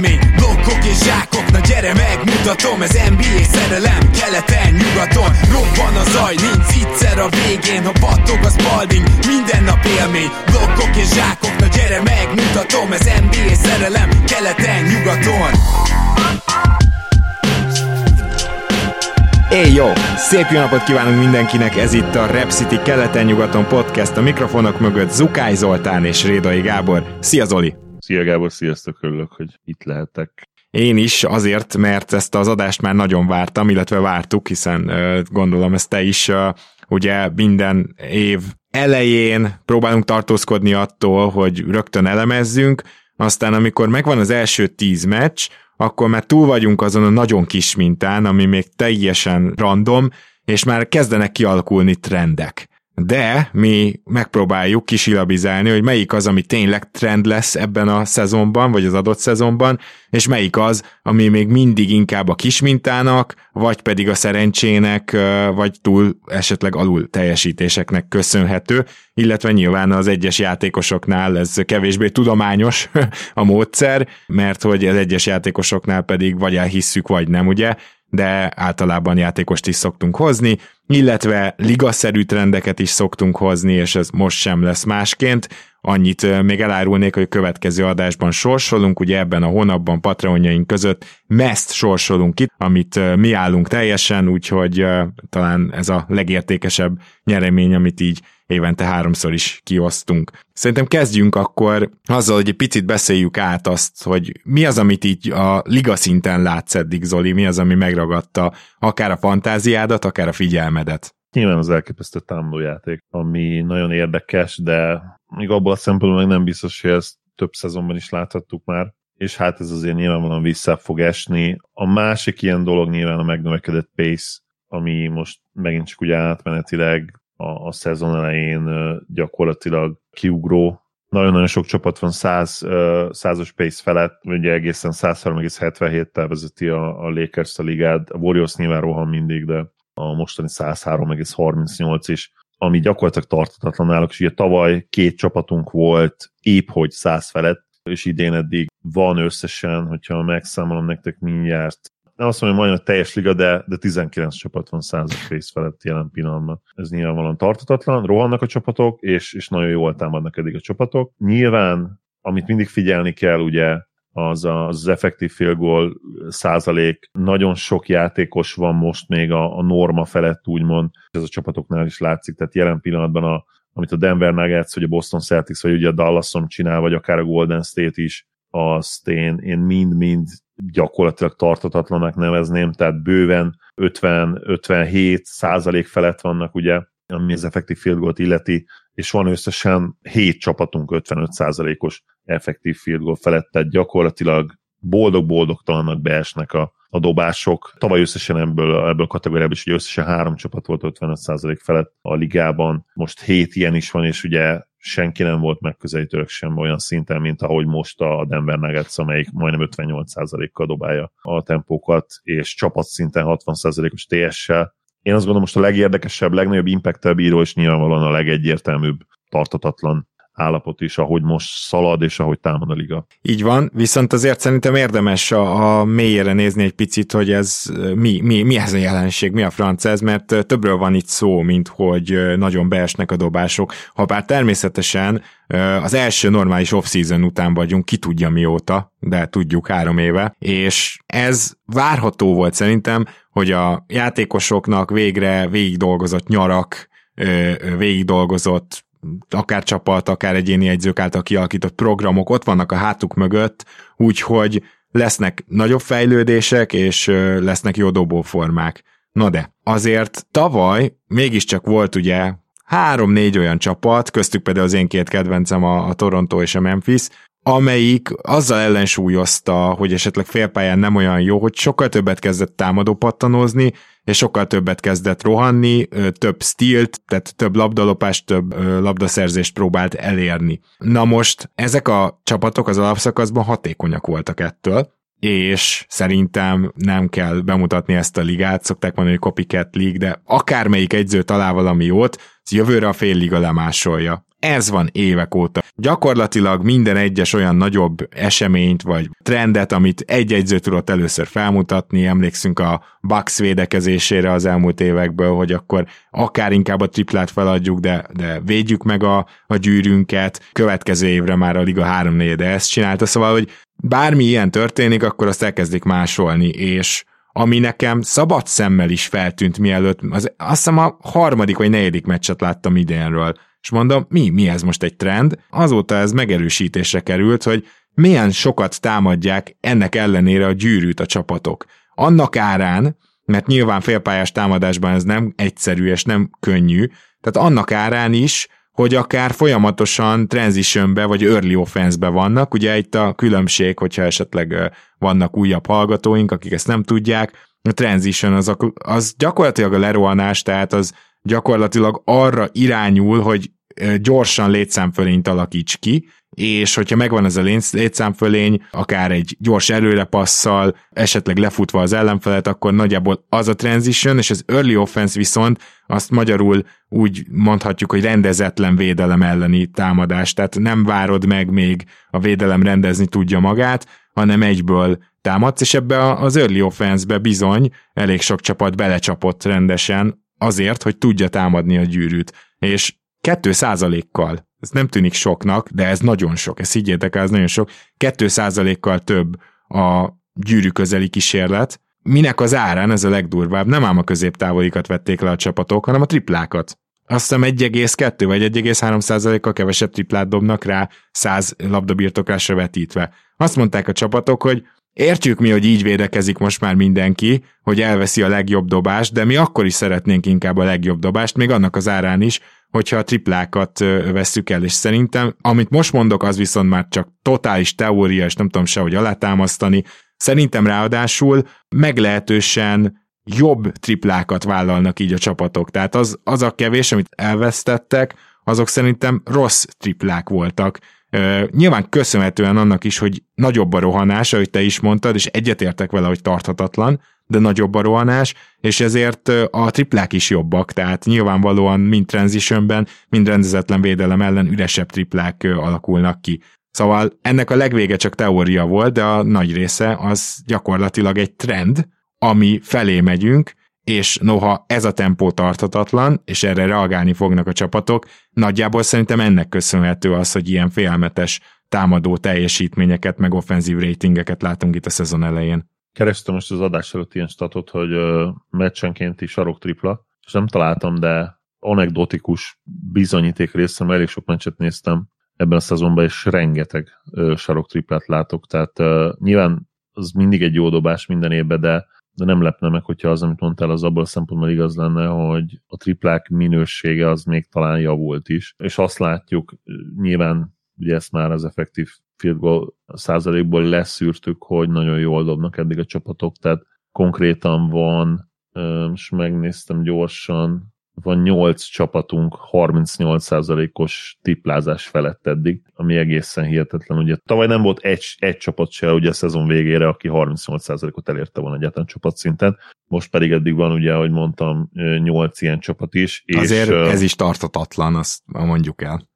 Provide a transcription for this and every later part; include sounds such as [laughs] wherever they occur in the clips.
élmény Blokkok és zsákok, na gyere megmutatom Ez NBA szerelem, keleten, nyugaton Robban a zaj, nincs egyszer a végén Ha battog az balding, minden nap élmény Blokkok és zsákok, na gyere megmutatom Ez NBA szerelem, keleten, nyugaton Éj jó! Szép jó napot kívánunk mindenkinek, ez itt a Rep City keleten-nyugaton podcast, a mikrofonok mögött Zukály Zoltán és Rédai Gábor. Szia Zoli! Szia Gábor, sziasztok, örülök, hogy itt lehetek. Én is azért, mert ezt az adást már nagyon vártam, illetve vártuk, hiszen gondolom ezt te is ugye minden év elején próbálunk tartózkodni attól, hogy rögtön elemezzünk, aztán amikor megvan az első tíz meccs, akkor már túl vagyunk azon a nagyon kis mintán, ami még teljesen random, és már kezdenek kialakulni trendek de mi megpróbáljuk kisilabizálni, hogy melyik az, ami tényleg trend lesz ebben a szezonban, vagy az adott szezonban, és melyik az, ami még mindig inkább a kismintának, vagy pedig a szerencsének, vagy túl esetleg alul teljesítéseknek köszönhető, illetve nyilván az egyes játékosoknál ez kevésbé tudományos [laughs] a módszer, mert hogy az egyes játékosoknál pedig vagy elhisszük, vagy nem, ugye, de általában játékost is szoktunk hozni, illetve ligaszerű trendeket is szoktunk hozni, és ez most sem lesz másként. Annyit még elárulnék, hogy a következő adásban sorsolunk, ugye ebben a hónapban Patreonjaink között meszt sorsolunk itt, amit mi állunk teljesen, úgyhogy talán ez a legértékesebb nyeremény, amit így évente háromszor is kiosztunk. Szerintem kezdjünk akkor azzal, hogy egy picit beszéljük át azt, hogy mi az, amit így a liga szinten látsz eddig, Zoli, mi az, ami megragadta akár a fantáziádat, akár a figyelmedet. Nyilván az elképesztő támadójáték, ami nagyon érdekes, de még abból a szempontból meg nem biztos, hogy ezt több szezonban is láthattuk már, és hát ez azért nyilvánvalóan vissza fog esni. A másik ilyen dolog nyilván a megnövekedett pace, ami most megint csak ugye átmenetileg a, a szezon elején gyakorlatilag kiugró. Nagyon-nagyon sok csapat van 100, százas pace felett, ugye egészen 103,77-tel vezeti a, a Lakers a ligát, a Warriors nyilván rohan mindig, de a mostani 103,38 is, ami gyakorlatilag tartatatlan náluk, és ugye tavaly két csapatunk volt épp hogy 100 felett, és idén eddig van összesen, hogyha megszámolom nektek mindjárt, nem azt mondom, hogy majdnem a teljes liga, de, de 19 csapat van százas rész felett jelen pillanatban. Ez nyilvánvalóan tartatatlan, rohannak a csapatok, és, és nagyon jól támadnak eddig a csapatok. Nyilván, amit mindig figyelni kell, ugye, az az effektív field goal százalék. Nagyon sok játékos van most még a, a norma felett, úgymond. Ez a csapatoknál is látszik, tehát jelen pillanatban a, amit a Denver Nuggets, vagy a Boston Celtics, vagy ugye a Dallason csinál, vagy akár a Golden State is, azt én, én mind-mind gyakorlatilag tartatatlanak nevezném, tehát bőven 50-57 százalék felett vannak ugye, ami az effektív field goal illeti, és van összesen 7 csapatunk 55 százalékos effektív field goal felett, tehát gyakorlatilag boldog-boldogtalannak beesnek a, a dobások. Tavaly összesen ebből, ebből a kategóriában is ugye összesen három csapat volt 55% felett a ligában, most hét ilyen is van, és ugye senki nem volt megközelítőleg sem olyan szinten, mint ahogy most a Denver Nuggets, amelyik majdnem 58%-kal dobálja a tempókat, és csapatszinten 60%-os TS-sel. Én azt gondolom, most a legérdekesebb, legnagyobb impact bíró, és nyilvánvalóan a legegyértelműbb tartatatlan állapot is, ahogy most szalad, és ahogy támad a liga. Így van, viszont azért szerintem érdemes a, a mélyére nézni egy picit, hogy ez mi, mi, mi ez a jelenség, mi a franc ez, mert többről van itt szó, mint hogy nagyon beesnek a dobások. Ha bár természetesen az első normális off-season után vagyunk, ki tudja mióta, de tudjuk három éve, és ez várható volt szerintem, hogy a játékosoknak végre végig dolgozott nyarak, végig dolgozott akár csapat, akár egyéni egyzők által kialakított programok ott vannak a hátuk mögött, úgyhogy lesznek nagyobb fejlődések, és lesznek jó dobóformák. Na de, azért tavaly mégiscsak volt ugye három-négy olyan csapat, köztük például az én két kedvencem a, a Toronto és a Memphis, amelyik azzal ellensúlyozta, hogy esetleg félpályán nem olyan jó, hogy sokkal többet kezdett támadó pattanozni, és sokkal többet kezdett rohanni, több stílt, tehát több labdalopást, több labdaszerzést próbált elérni. Na most ezek a csapatok az alapszakaszban hatékonyak voltak ettől, és szerintem nem kell bemutatni ezt a ligát, szokták mondani, hogy copycat league, de akármelyik egyző talál valami jót, az jövőre a fél liga lemásolja. Ez van évek óta. Gyakorlatilag minden egyes olyan nagyobb eseményt vagy trendet, amit egy egyző tudott először felmutatni, emlékszünk a Bucks védekezésére az elmúlt évekből, hogy akkor akár inkább a triplát feladjuk, de, de védjük meg a, a gyűrünket, következő évre már a Liga 3 4 ezt csinálta, szóval, hogy bármi ilyen történik, akkor azt elkezdik másolni, és ami nekem szabad szemmel is feltűnt mielőtt, az, azt hiszem a harmadik vagy negyedik meccset láttam idénről, és mondom, mi, mi ez most egy trend? Azóta ez megerősítésre került, hogy milyen sokat támadják ennek ellenére a gyűrűt a csapatok. Annak árán, mert nyilván félpályás támadásban ez nem egyszerű és nem könnyű, tehát annak árán is, hogy akár folyamatosan transitionbe vagy early offense-be vannak. Ugye itt a különbség, hogyha esetleg vannak újabb hallgatóink, akik ezt nem tudják, a transition az, az gyakorlatilag a lerohanás, tehát az gyakorlatilag arra irányul, hogy gyorsan létszámfölényt alakíts ki, és hogyha megvan ez a létszámfölény, akár egy gyors előrepasszal, esetleg lefutva az ellenfelet, akkor nagyjából az a transition, és az early offense viszont azt magyarul úgy mondhatjuk, hogy rendezetlen védelem elleni támadás, tehát nem várod meg még a védelem rendezni tudja magát, hanem egyből támadsz, és ebbe az early offense-be bizony elég sok csapat belecsapott rendesen azért, hogy tudja támadni a gyűrűt. És 2 kal ez nem tűnik soknak, de ez nagyon sok, ezt higgyétek el, ez nagyon sok, 2 kal több a gyűrű közeli kísérlet, minek az árán, ez a legdurvább, nem ám a középtávolikat vették le a csapatok, hanem a triplákat. Azt hiszem 1,2 vagy 1,3 kal kevesebb triplát dobnak rá 100 labdabirtoklásra vetítve. Azt mondták a csapatok, hogy Értjük mi, hogy így védekezik most már mindenki, hogy elveszi a legjobb dobást, de mi akkor is szeretnénk inkább a legjobb dobást, még annak az árán is, hogyha a triplákat vesszük el, és szerintem, amit most mondok, az viszont már csak totális teória, és nem tudom sehogy alátámasztani, szerintem ráadásul meglehetősen jobb triplákat vállalnak így a csapatok. Tehát az, az a kevés, amit elvesztettek, azok szerintem rossz triplák voltak. Nyilván köszönhetően annak is, hogy nagyobb a rohanás, ahogy te is mondtad, és egyetértek vele, hogy tarthatatlan, de nagyobb a rohanás, és ezért a triplák is jobbak, tehát nyilvánvalóan mind transitionben, mind rendezetlen védelem ellen üresebb triplák alakulnak ki. Szóval ennek a legvége csak teória volt, de a nagy része az gyakorlatilag egy trend, ami felé megyünk, és noha ez a tempó tartatatlan, és erre reagálni fognak a csapatok, nagyjából szerintem ennek köszönhető az, hogy ilyen félmetes támadó teljesítményeket, meg offenzív ratingeket látunk itt a szezon elején. Kerestem most az adás előtt ilyen statot, hogy meccsenkénti sarok tripla, és nem találtam, de anekdotikus bizonyíték részem, elég sok meccset néztem ebben a szezonban, és rengeteg sarok triplát látok, tehát nyilván az mindig egy jó dobás minden évben, de, de nem lepne meg, hogyha az, amit mondtál, az abból a szempontból igaz lenne, hogy a triplák minősége az még talán javult is, és azt látjuk, nyilván ugye ezt már az effektív field goal százalékból leszűrtük, hogy nagyon jól dobnak eddig a csapatok, tehát konkrétan van, és megnéztem gyorsan, van 8 csapatunk 38%-os tiplázás felett eddig, ami egészen hihetetlen. Ugye tavaly nem volt egy, egy csapat se ugye a szezon végére, aki 38%-ot elérte volna egyetlen csapatszinten, most pedig eddig van ugye, ahogy mondtam, 8 ilyen csapat is. Azért és, ez is tartatatlan, azt mondjuk el.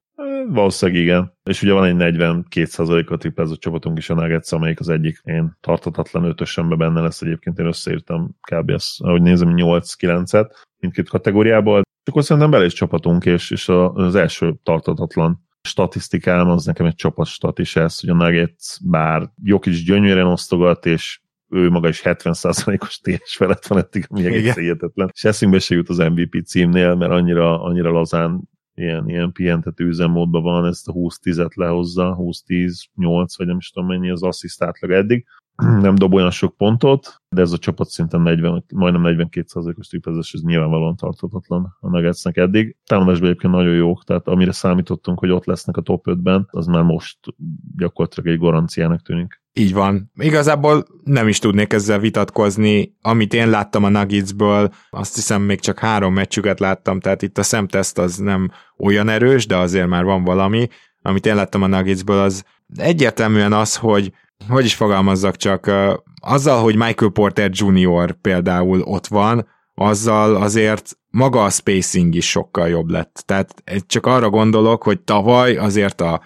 Valószínűleg igen. És ugye van egy 42%-a triplázott csapatunk is a Nuggets, amelyik az egyik én tartatatlan ötösömbe benne lesz egyébként, én összeírtam kb. azt, ahogy nézem, 8-9-et mindkét kategóriából. Akkor szerintem bele is csapatunk, és, és az első tartatatlan statisztikám az nekem egy csapatstat is ez, hogy a Nuggets bár Jokic gyönyörűen osztogat, és ő maga is 70%-os TS felett van eddig, ami egész hihetetlen. És eszünkbe se jut az MVP címnél, mert annyira, annyira lazán ilyen, ilyen pihentető üzemmódban van, ezt a 20-10-et lehozza, 20-10-8, vagy nem is tudom mennyi az assziszt eddig. Nem dob olyan sok pontot, de ez a csapat szinten 40, majdnem 42%-os triplezés, ez nyilvánvalóan tartatatlan a Nuggetsnek eddig. Támadásban egyébként nagyon jók, tehát amire számítottunk, hogy ott lesznek a top 5-ben, az már most gyakorlatilag egy garanciának tűnik. Így van. Igazából nem is tudnék ezzel vitatkozni. Amit én láttam a Nuggetsből, azt hiszem még csak három meccsüket láttam, tehát itt a szemteszt az nem olyan erős, de azért már van valami. Amit én láttam a Nuggetsből, az egyértelműen az, hogy hogy is fogalmazzak csak, azzal, hogy Michael Porter Jr. például ott van, azzal azért maga a spacing is sokkal jobb lett. Tehát csak arra gondolok, hogy tavaly azért a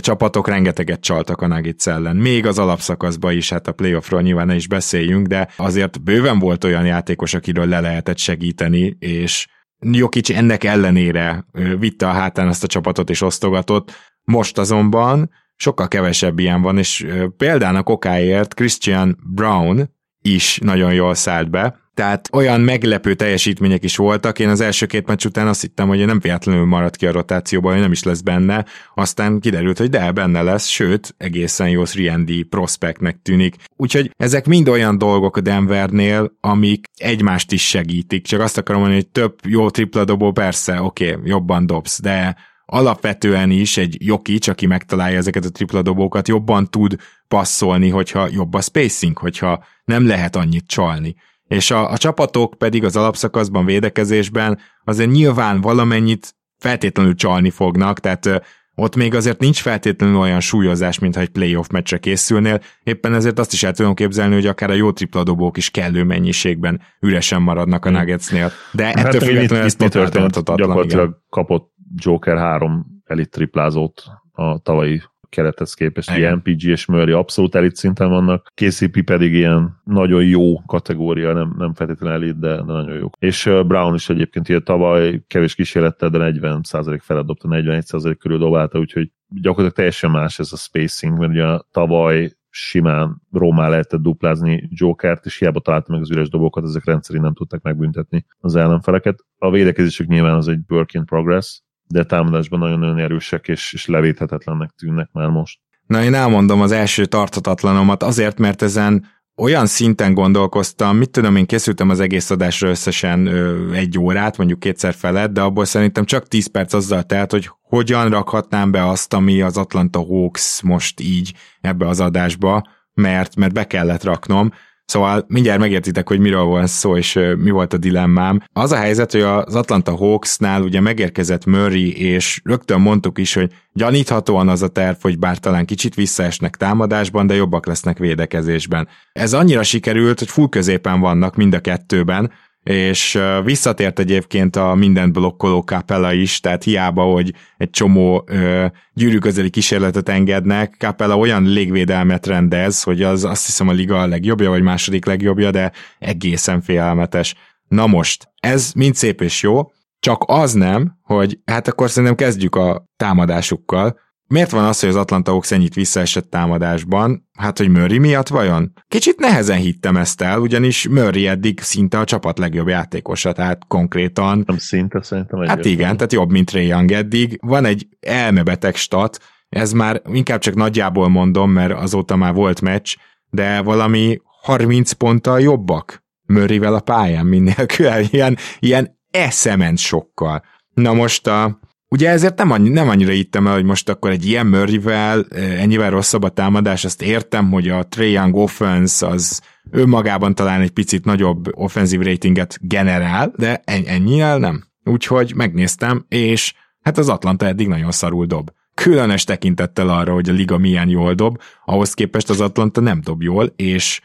csapatok rengeteget csaltak a Nuggets ellen. Még az alapszakaszban is, hát a playoffról nyilván ne is beszéljünk, de azért bőven volt olyan játékos, akiről le lehetett segíteni, és Jokic ennek ellenére vitte a hátán ezt a csapatot és osztogatott. Most azonban sokkal kevesebb ilyen van, és példának okáért Christian Brown is nagyon jól szállt be, tehát olyan meglepő teljesítmények is voltak, én az első két meccs után azt hittem, hogy nem véletlenül maradt ki a rotációban, hogy nem is lesz benne, aztán kiderült, hogy de, benne lesz, sőt, egészen jó 3 prospektnek tűnik. Úgyhogy ezek mind olyan dolgok a Denvernél, amik egymást is segítik, csak azt akarom mondani, hogy több jó tripla dobó, persze, oké, okay, jobban dobsz, de alapvetően is egy Jokic, aki megtalálja ezeket a tripla dobókat, jobban tud passzolni, hogyha jobb a spacing, hogyha nem lehet annyit csalni és a, a csapatok pedig az alapszakaszban védekezésben azért nyilván valamennyit feltétlenül csalni fognak, tehát ott még azért nincs feltétlenül olyan súlyozás, mintha egy playoff meccsre készülnél, éppen ezért azt is el tudom képzelni, hogy akár a jó tripladobók is kellő mennyiségben üresen maradnak a hmm. Nuggetsnél. De hát ettől függetlenül ez történt, gyakorlatilag igen. kapott Joker három elit triplázót a tavalyi kerethez képest Igen. ilyen PG és Murray abszolút elit szinten vannak, KCP pedig ilyen nagyon jó kategória, nem, nem feltétlenül elit, de, de nagyon jó. És Brown is egyébként ilyen tavaly kevés kísérlettel, de 40% felett dobta, 41% körül dobálta, úgyhogy gyakorlatilag teljesen más ez a spacing, mert ugye tavaly simán Rómá lehetett duplázni Jokert, és hiába találta meg az üres dobokat, ezek rendszerint nem tudták megbüntetni az ellenfeleket. A védekezésük nyilván az egy work in progress, de támadásban nagyon-nagyon erősek és, és levéthetetlennek tűnnek már most. Na én elmondom az első tartatatlanomat azért, mert ezen olyan szinten gondolkoztam, mit tudom, én készültem az egész adásra összesen ö, egy órát, mondjuk kétszer felett, de abból szerintem csak 10 perc azzal telt, hogy hogyan rakhatnám be azt, ami az Atlanta Hawks most így ebbe az adásba, mert, mert be kellett raknom. Szóval mindjárt megértitek, hogy miről van szó, és mi volt a dilemmám. Az a helyzet, hogy az Atlanta Hawksnál ugye megérkezett Murray, és rögtön mondtuk is, hogy gyaníthatóan az a terv, hogy bár talán kicsit visszaesnek támadásban, de jobbak lesznek védekezésben. Ez annyira sikerült, hogy full középen vannak mind a kettőben, és visszatért egyébként a mindent blokkoló Capella is, tehát hiába, hogy egy csomó ö, gyűrű közeli kísérletet engednek, Capella olyan légvédelmet rendez, hogy az azt hiszem a liga legjobbja, vagy második legjobbja, de egészen félelmetes. Na most, ez mind szép és jó, csak az nem, hogy hát akkor szerintem kezdjük a támadásukkal, Miért van az, hogy az Atlanta Hawks ennyit visszaesett támadásban? Hát, hogy Murray miatt vajon? Kicsit nehezen hittem ezt el, ugyanis Murray eddig szinte a csapat legjobb játékosa, tehát konkrétan... Nem szinte, szerintem egy Hát igen, tehát jobb, mint Ray Young eddig. Van egy elmebeteg stat, ez már inkább csak nagyjából mondom, mert azóta már volt meccs, de valami 30 ponttal jobbak Murrayvel a pályán minél [laughs] ilyen, ilyen eszement sokkal. Na most a, Ugye ezért nem, annyi, nem annyira ittem el, hogy most akkor egy ilyen Murrayvel ennyivel rosszabb a támadás, azt értem, hogy a Trae Young offense az önmagában talán egy picit nagyobb offenzív ratinget generál, de ennyivel nem. Úgyhogy megnéztem, és hát az Atlanta eddig nagyon szarul dob. Különös tekintettel arra, hogy a liga milyen jól dob, ahhoz képest az Atlanta nem dob jól, és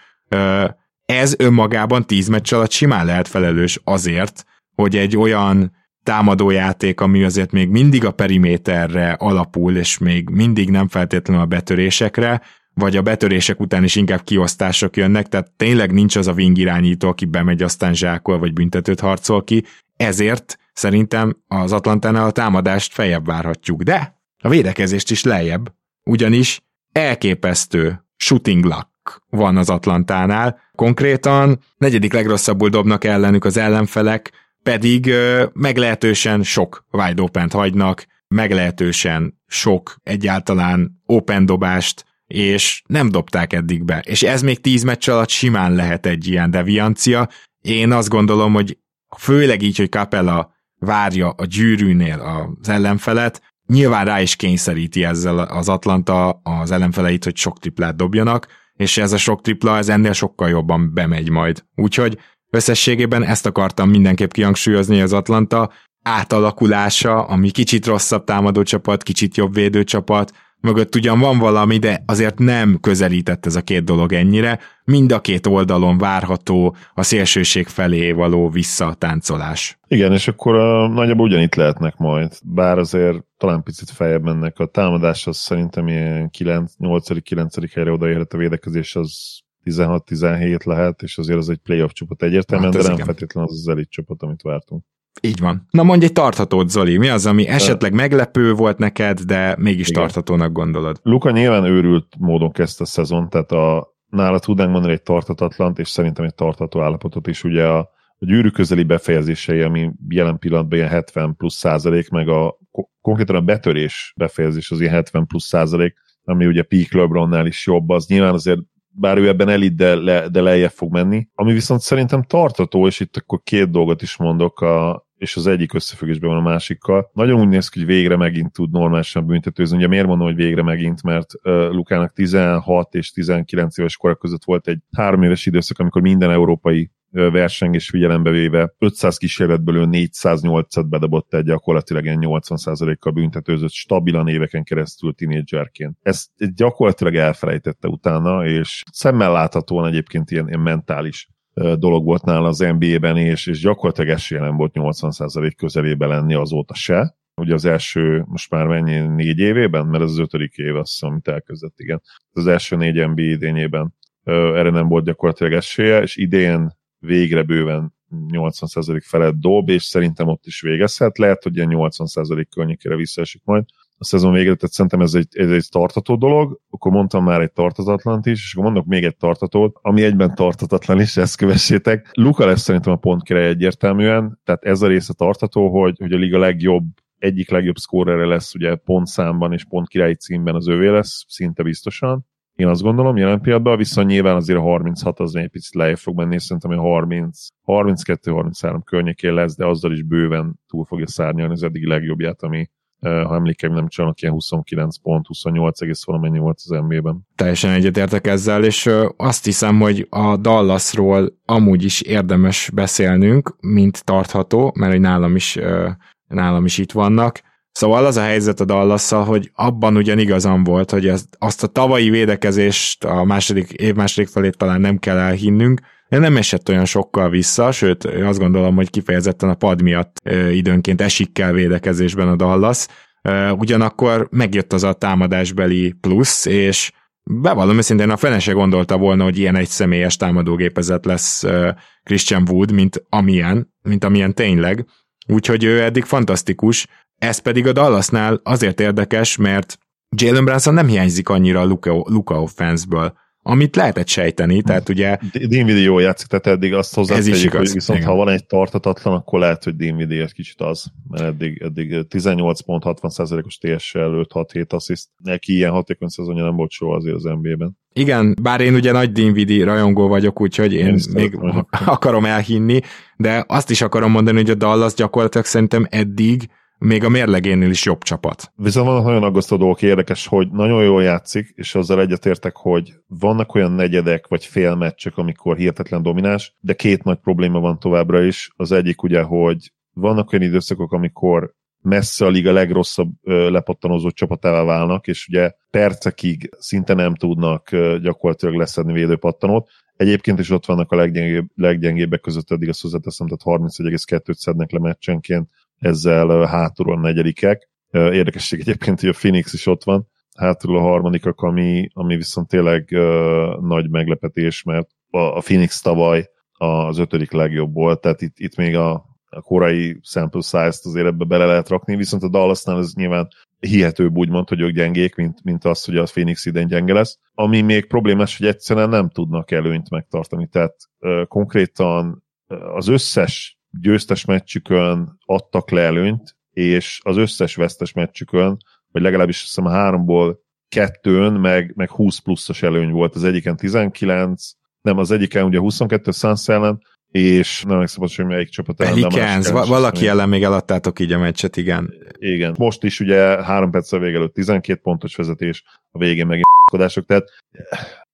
ez önmagában tíz meccs alatt simán lehet felelős azért, hogy egy olyan támadójáték, ami azért még mindig a periméterre alapul, és még mindig nem feltétlenül a betörésekre, vagy a betörések után is inkább kiosztások jönnek, tehát tényleg nincs az a wing irányító, aki bemegy, aztán zsákol, vagy büntetőt harcol ki, ezért szerintem az Atlantánál a támadást feljebb várhatjuk, de a védekezést is lejjebb, ugyanis elképesztő shooting luck van az Atlantánál. Konkrétan negyedik legrosszabbul dobnak ellenük az ellenfelek, pedig meglehetősen sok wide open hagynak, meglehetősen sok egyáltalán open dobást, és nem dobták eddig be. És ez még tíz meccs alatt simán lehet egy ilyen deviancia. Én azt gondolom, hogy főleg így, hogy Capella várja a gyűrűnél az ellenfelet, nyilván rá is kényszeríti ezzel az Atlanta az ellenfeleit, hogy sok triplát dobjanak, és ez a sok tripla, ez ennél sokkal jobban bemegy majd. Úgyhogy Összességében ezt akartam mindenképp kihangsúlyozni az Atlanta átalakulása, ami kicsit rosszabb támadó csapat, kicsit jobb védő csapat, mögött ugyan van valami, de azért nem közelített ez a két dolog ennyire. Mind a két oldalon várható a szélsőség felé való visszatáncolás. Igen, és akkor uh, nagyjából ugyanitt lehetnek majd, bár azért talán picit feljebb mennek. A támadás az szerintem ilyen 9, 8 9 helyre odaérhet a védekezés, az 16-17 lehet, és azért az egy playoff csapat egyértelműen, hát de nem igen. feltétlenül az az elit csapat, amit vártunk. Így van. Na mondj egy tarthatót, Zoli. Mi az, ami esetleg meglepő volt neked, de mégis Igen. tarthatónak gondolod? Luka nyilván őrült módon kezdte a szezon, tehát a, nála tudnánk mondani egy tartatatlant, és szerintem egy tartható állapotot is. Ugye a, a gyűrű közeli befejezései, ami jelen pillanatban ilyen 70 plusz százalék, meg a konkrétan a betörés befejezés az ilyen 70 plusz százalék, ami ugye Peak LeBronnál is jobb, az nyilván azért bár ő ebben elit, de, le, de lejjebb fog menni. Ami viszont szerintem tartató, és itt akkor két dolgot is mondok, a, és az egyik összefüggésben van a másikkal. Nagyon úgy néz ki, hogy végre megint tud normálisan büntetőzni. Ugye miért mondom, hogy végre megint, mert uh, Lukának 16 és 19 éves korak között volt egy három éves időszak, amikor minden európai versengés figyelembe véve 500 kísérletből 408-at bedobott egy gyakorlatilag ilyen 80%-kal büntetőzött stabilan éveken keresztül tinédzserként. Ezt gyakorlatilag elfelejtette utána, és szemmel láthatóan egyébként ilyen, ilyen mentális dolog volt nála az NBA-ben, és, és gyakorlatilag esélye nem volt 80% közelébe lenni azóta se. Ugye az első, most már mennyi, négy évében? Mert ez az ötödik év, azt hiszem, amit elkezdett, igen. Az első négy NBA idényében erre nem volt gyakorlatilag esélye, és idén végre bőven 80% felett dob, és szerintem ott is végezhet. Lehet, hogy ilyen 80% környékére visszaesik majd a szezon végére, tehát szerintem ez egy, ez egy tartató dolog, akkor mondtam már egy tartatatlant is, és akkor mondok még egy tartatót, ami egyben tartatatlan is, ezt kövessétek. Luka lesz szerintem a pont király egyértelműen, tehát ez a része tartató, hogy, hogy a liga legjobb egyik legjobb szkórere lesz ugye pontszámban és pont királyi címben az övé lesz, szinte biztosan. Én azt gondolom jelen pillanatban, viszont nyilván azért a 36 az egy picit lejjebb fog menni, és szerintem a 30, 32-33 környékén lesz, de azzal is bőven túl fogja szárnyalni az eddig legjobbját, ami ha emlékeim nem csalnak, ilyen 29 pont, 28 egész valamennyi volt az NBA-ben. Teljesen egyetértek ezzel, és azt hiszem, hogy a Dallasról amúgy is érdemes beszélnünk, mint tartható, mert hogy nálam is, nálam is itt vannak. Szóval az a helyzet a dallas hogy abban ugyan igazam volt, hogy ezt, azt a tavalyi védekezést a második, év második felét talán nem kell elhinnünk, de nem esett olyan sokkal vissza, sőt azt gondolom, hogy kifejezetten a pad miatt időnként esik kell védekezésben a Dallas. Ugyanakkor megjött az a támadásbeli plusz, és bevallom őszintén, a fene se gondolta volna, hogy ilyen egy személyes támadógépezet lesz Christian Wood, mint amilyen, mint amilyen tényleg. Úgyhogy ő eddig fantasztikus, ez pedig a Dallasnál azért érdekes, mert Jalen Brunson nem hiányzik annyira a Luka, Luka offense-ből amit lehetett sejteni, tehát ugye... Dinwiddie jó játszik, tehát eddig azt hozzátegyük, hogy viszont Igen. ha van egy tartatatlan, akkor lehet, hogy Dinwiddie egy kicsit az, mert eddig, eddig 18 pont 60%-os TS-sel 5-6-7 assziszt. Neki ilyen hatékony szezonja nem volt soha azért az NBA-ben. Igen, bár én ugye nagy Dinwiddie rajongó vagyok, úgyhogy én, én még [laughs] akarom elhinni, de azt is akarom mondani, hogy a Dallas gyakorlatilag szerintem eddig még a mérlegénél is jobb csapat. Viszont vannak nagyon aggasztó dolgok, érdekes, hogy nagyon jól játszik, és azzal egyetértek, hogy vannak olyan negyedek vagy fél meccsek, amikor hihetetlen dominás, de két nagy probléma van továbbra is. Az egyik ugye, hogy vannak olyan időszakok, amikor messze a liga legrosszabb lepattanozó csapatává válnak, és ugye percekig szinte nem tudnak gyakorlatilag leszedni védőpattanót. Egyébként is ott vannak a leggyengébb, leggyengébbek között, eddig azt hozzáteszem, tehát 31,2-t szednek le meccsenként, ezzel hátulról a negyedikek. Érdekesség egyébként, hogy a Phoenix is ott van, hátul a harmadikak, ami, ami viszont tényleg nagy meglepetés, mert a, a Phoenix tavaly az ötödik legjobb volt, tehát itt, itt még a, a korai sample size-t azért ebbe bele lehet rakni, viszont a Dallasnál ez nyilván hihetőbb úgymond, hogy ők gyengék, mint, mint az, hogy a Phoenix idén gyenge lesz. Ami még problémás, hogy egyszerűen nem tudnak előnyt megtartani, tehát uh, konkrétan az összes győztes meccsükön adtak le előnyt, és az összes vesztes meccsükön, vagy legalábbis azt hiszem háromból kettőn, meg, meg 20 pluszos előny volt. Az egyiken 19, nem, az egyiken ugye 22 Suns ellen, és nem emlékszem, hogy melyik csapat ellen. Pelicans, va- valaki ellen még eladtátok így a meccset, igen. Igen. Most is ugye három perccel vége előtt 12 pontos vezetés, a végén megint [laughs] tehát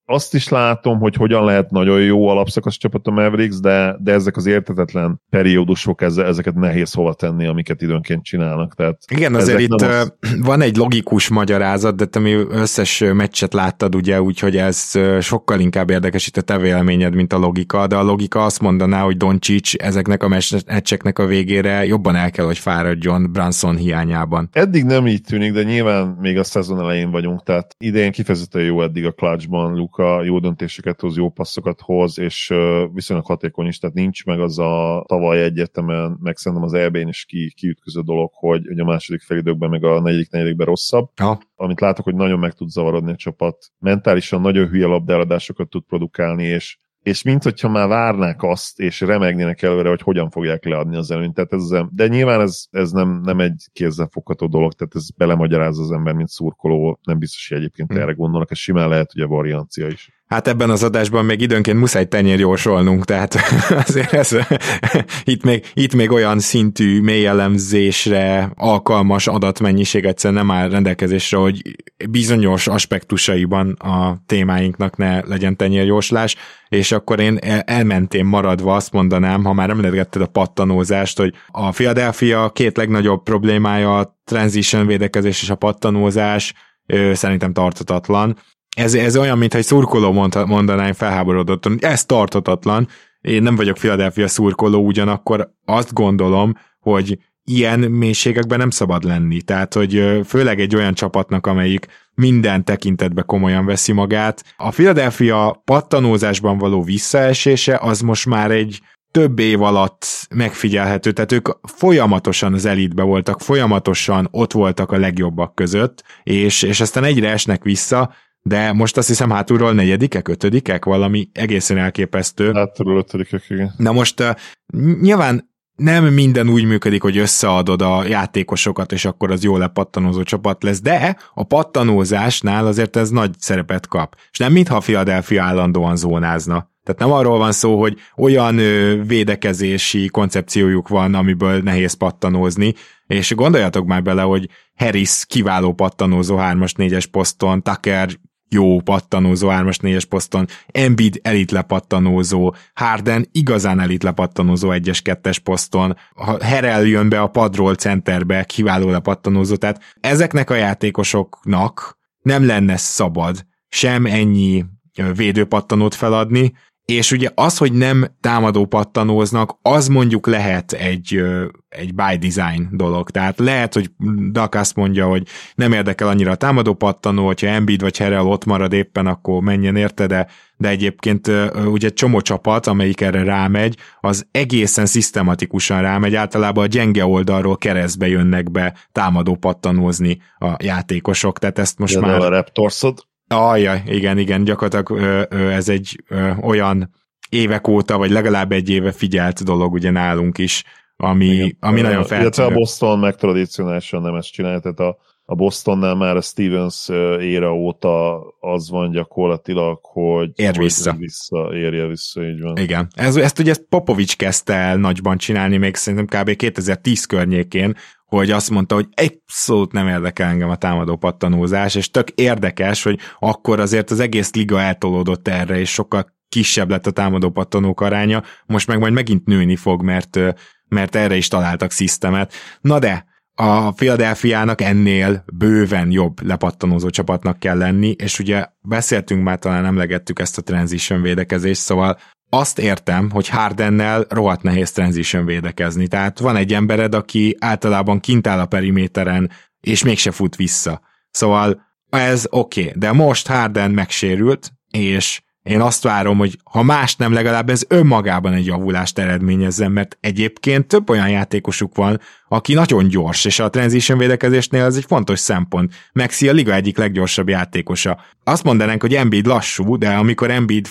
azt is látom, hogy hogyan lehet nagyon jó alapszakasz csapat a Mavericks, de, de ezek az értetetlen periódusok, ezeket nehéz hova tenni, amiket időnként csinálnak. Tehát Igen, azért itt az... van egy logikus magyarázat, de te mi összes meccset láttad, ugye, úgyhogy ez sokkal inkább érdekes itt a te véleményed, mint a logika, de a logika azt mondaná, hogy Doncsics ezeknek a meccseknek a végére jobban el kell, hogy fáradjon Branson hiányában. Eddig nem így tűnik, de nyilván még a szezon elején vagyunk, tehát idén kifejezetten jó eddig a clutchban, Luka jó döntéseket hoz, jó passzokat hoz, és viszonylag hatékony is, tehát nincs meg az a tavaly egyetemen, meg szerintem az EB-n is ki, kiütköző dolog, hogy, hogy a második felidőkben, meg a negyedik negyedikben rosszabb. Ha. Amit látok, hogy nagyon meg tud zavarodni a csapat. Mentálisan nagyon hülye labdáladásokat tud produkálni, és és mint hogyha már várnák azt, és remegnének előre, hogy hogyan fogják leadni az előnyt. Tehát ez, de nyilván ez, ez nem, nem egy kézzelfogható dolog, tehát ez belemagyarázza az ember, mint szurkoló, nem biztos, hogy egyébként hmm. erre gondolnak, ez simán lehet ugye variancia is. Hát ebben az adásban még időnként muszáj tenyérjósolnunk, tehát [laughs] azért ez, itt, még, itt még olyan szintű mély elemzésre alkalmas adatmennyiség egyszerűen nem áll rendelkezésre, hogy bizonyos aspektusaiban a témáinknak ne legyen tenyérjóslás, és akkor én elmentém maradva azt mondanám, ha már emlegetted a pattanózást, hogy a Philadelphia két legnagyobb problémája a transition védekezés és a pattanózás, szerintem tartatatlan ez, ez olyan, mintha egy szurkoló mondta, mondaná, felháborodottan, hogy ez tartatatlan, én nem vagyok Philadelphia szurkoló, ugyanakkor azt gondolom, hogy ilyen mélységekben nem szabad lenni. Tehát, hogy főleg egy olyan csapatnak, amelyik minden tekintetbe komolyan veszi magát. A Philadelphia pattanózásban való visszaesése az most már egy több év alatt megfigyelhető, tehát ők folyamatosan az elitbe voltak, folyamatosan ott voltak a legjobbak között, és, és aztán egyre esnek vissza, de most azt hiszem hátulról negyedikek, ötödikek, valami egészen elképesztő. Hátulról ötödikek, igen. Na most uh, nyilván nem minden úgy működik, hogy összeadod a játékosokat, és akkor az jó lepattanózó csapat lesz, de a pattanózásnál azért ez nagy szerepet kap. És nem mintha a Philadelphia állandóan zónázna. Tehát nem arról van szó, hogy olyan védekezési koncepciójuk van, amiből nehéz pattanózni, és gondoljatok már bele, hogy Harris kiváló pattanózó 3-as, 4-es poszton, Tucker jó pattanózó 3-as 4-es poszton, Embiid elit lepattanózó, Harden igazán elit lepattanózó 1-es 2-es poszton, ha Herel jön be a padról centerbe, kiváló lepattanózó, tehát ezeknek a játékosoknak nem lenne szabad sem ennyi védőpattanót feladni, és ugye az, hogy nem támadó pattanóznak, az mondjuk lehet egy, egy by design dolog. Tehát lehet, hogy Dak azt mondja, hogy nem érdekel annyira a támadó pattanó, hogyha Embiid vagy Herrel ott marad éppen, akkor menjen érte, de, de egyébként ugye csomó csapat, amelyik erre rámegy, az egészen szisztematikusan rámegy, általában a gyenge oldalról keresztbe jönnek be támadó pattanózni a játékosok, tehát ezt most de már... A Raptorsod? Ajaj, igen, igen, gyakorlatilag ö, ö, ez egy ö, olyan évek óta, vagy legalább egy éve figyelt dolog ugye nálunk is, ami, igen. ami nagyon feltűnő. Illetve a Boston meg tradicionálisan nem ezt csinálja, tehát a, a Bostonnál már a Stevens éra óta az van gyakorlatilag, hogy ér vissza. Hogy vissza, érje vissza, így van. Igen. Ez, ezt ugye Popovics kezdte el nagyban csinálni, még szerintem kb. 2010 környékén, hogy azt mondta, hogy abszolút nem érdekel engem a támadó pattanózás, és tök érdekes, hogy akkor azért az egész liga eltolódott erre, és sokkal kisebb lett a támadó pattanók aránya, most meg majd megint nőni fog, mert, mert erre is találtak szisztemet. Na de, a Philadelphia-nak ennél bőven jobb lepattanózó csapatnak kell lenni, és ugye beszéltünk már, talán emlegettük ezt a transition védekezést, szóval azt értem, hogy Hardennel rohadt nehéz transition védekezni. Tehát van egy embered, aki általában kint áll a periméteren, és mégse fut vissza. Szóval ez oké, okay. de most Harden megsérült, és én azt várom, hogy ha más nem, legalább ez önmagában egy javulást eredményezzen, mert egyébként több olyan játékosuk van, aki nagyon gyors, és a transition védekezésnél ez egy fontos szempont. Maxi a liga egyik leggyorsabb játékosa. Azt mondanánk, hogy Embiid lassú, de amikor Embiid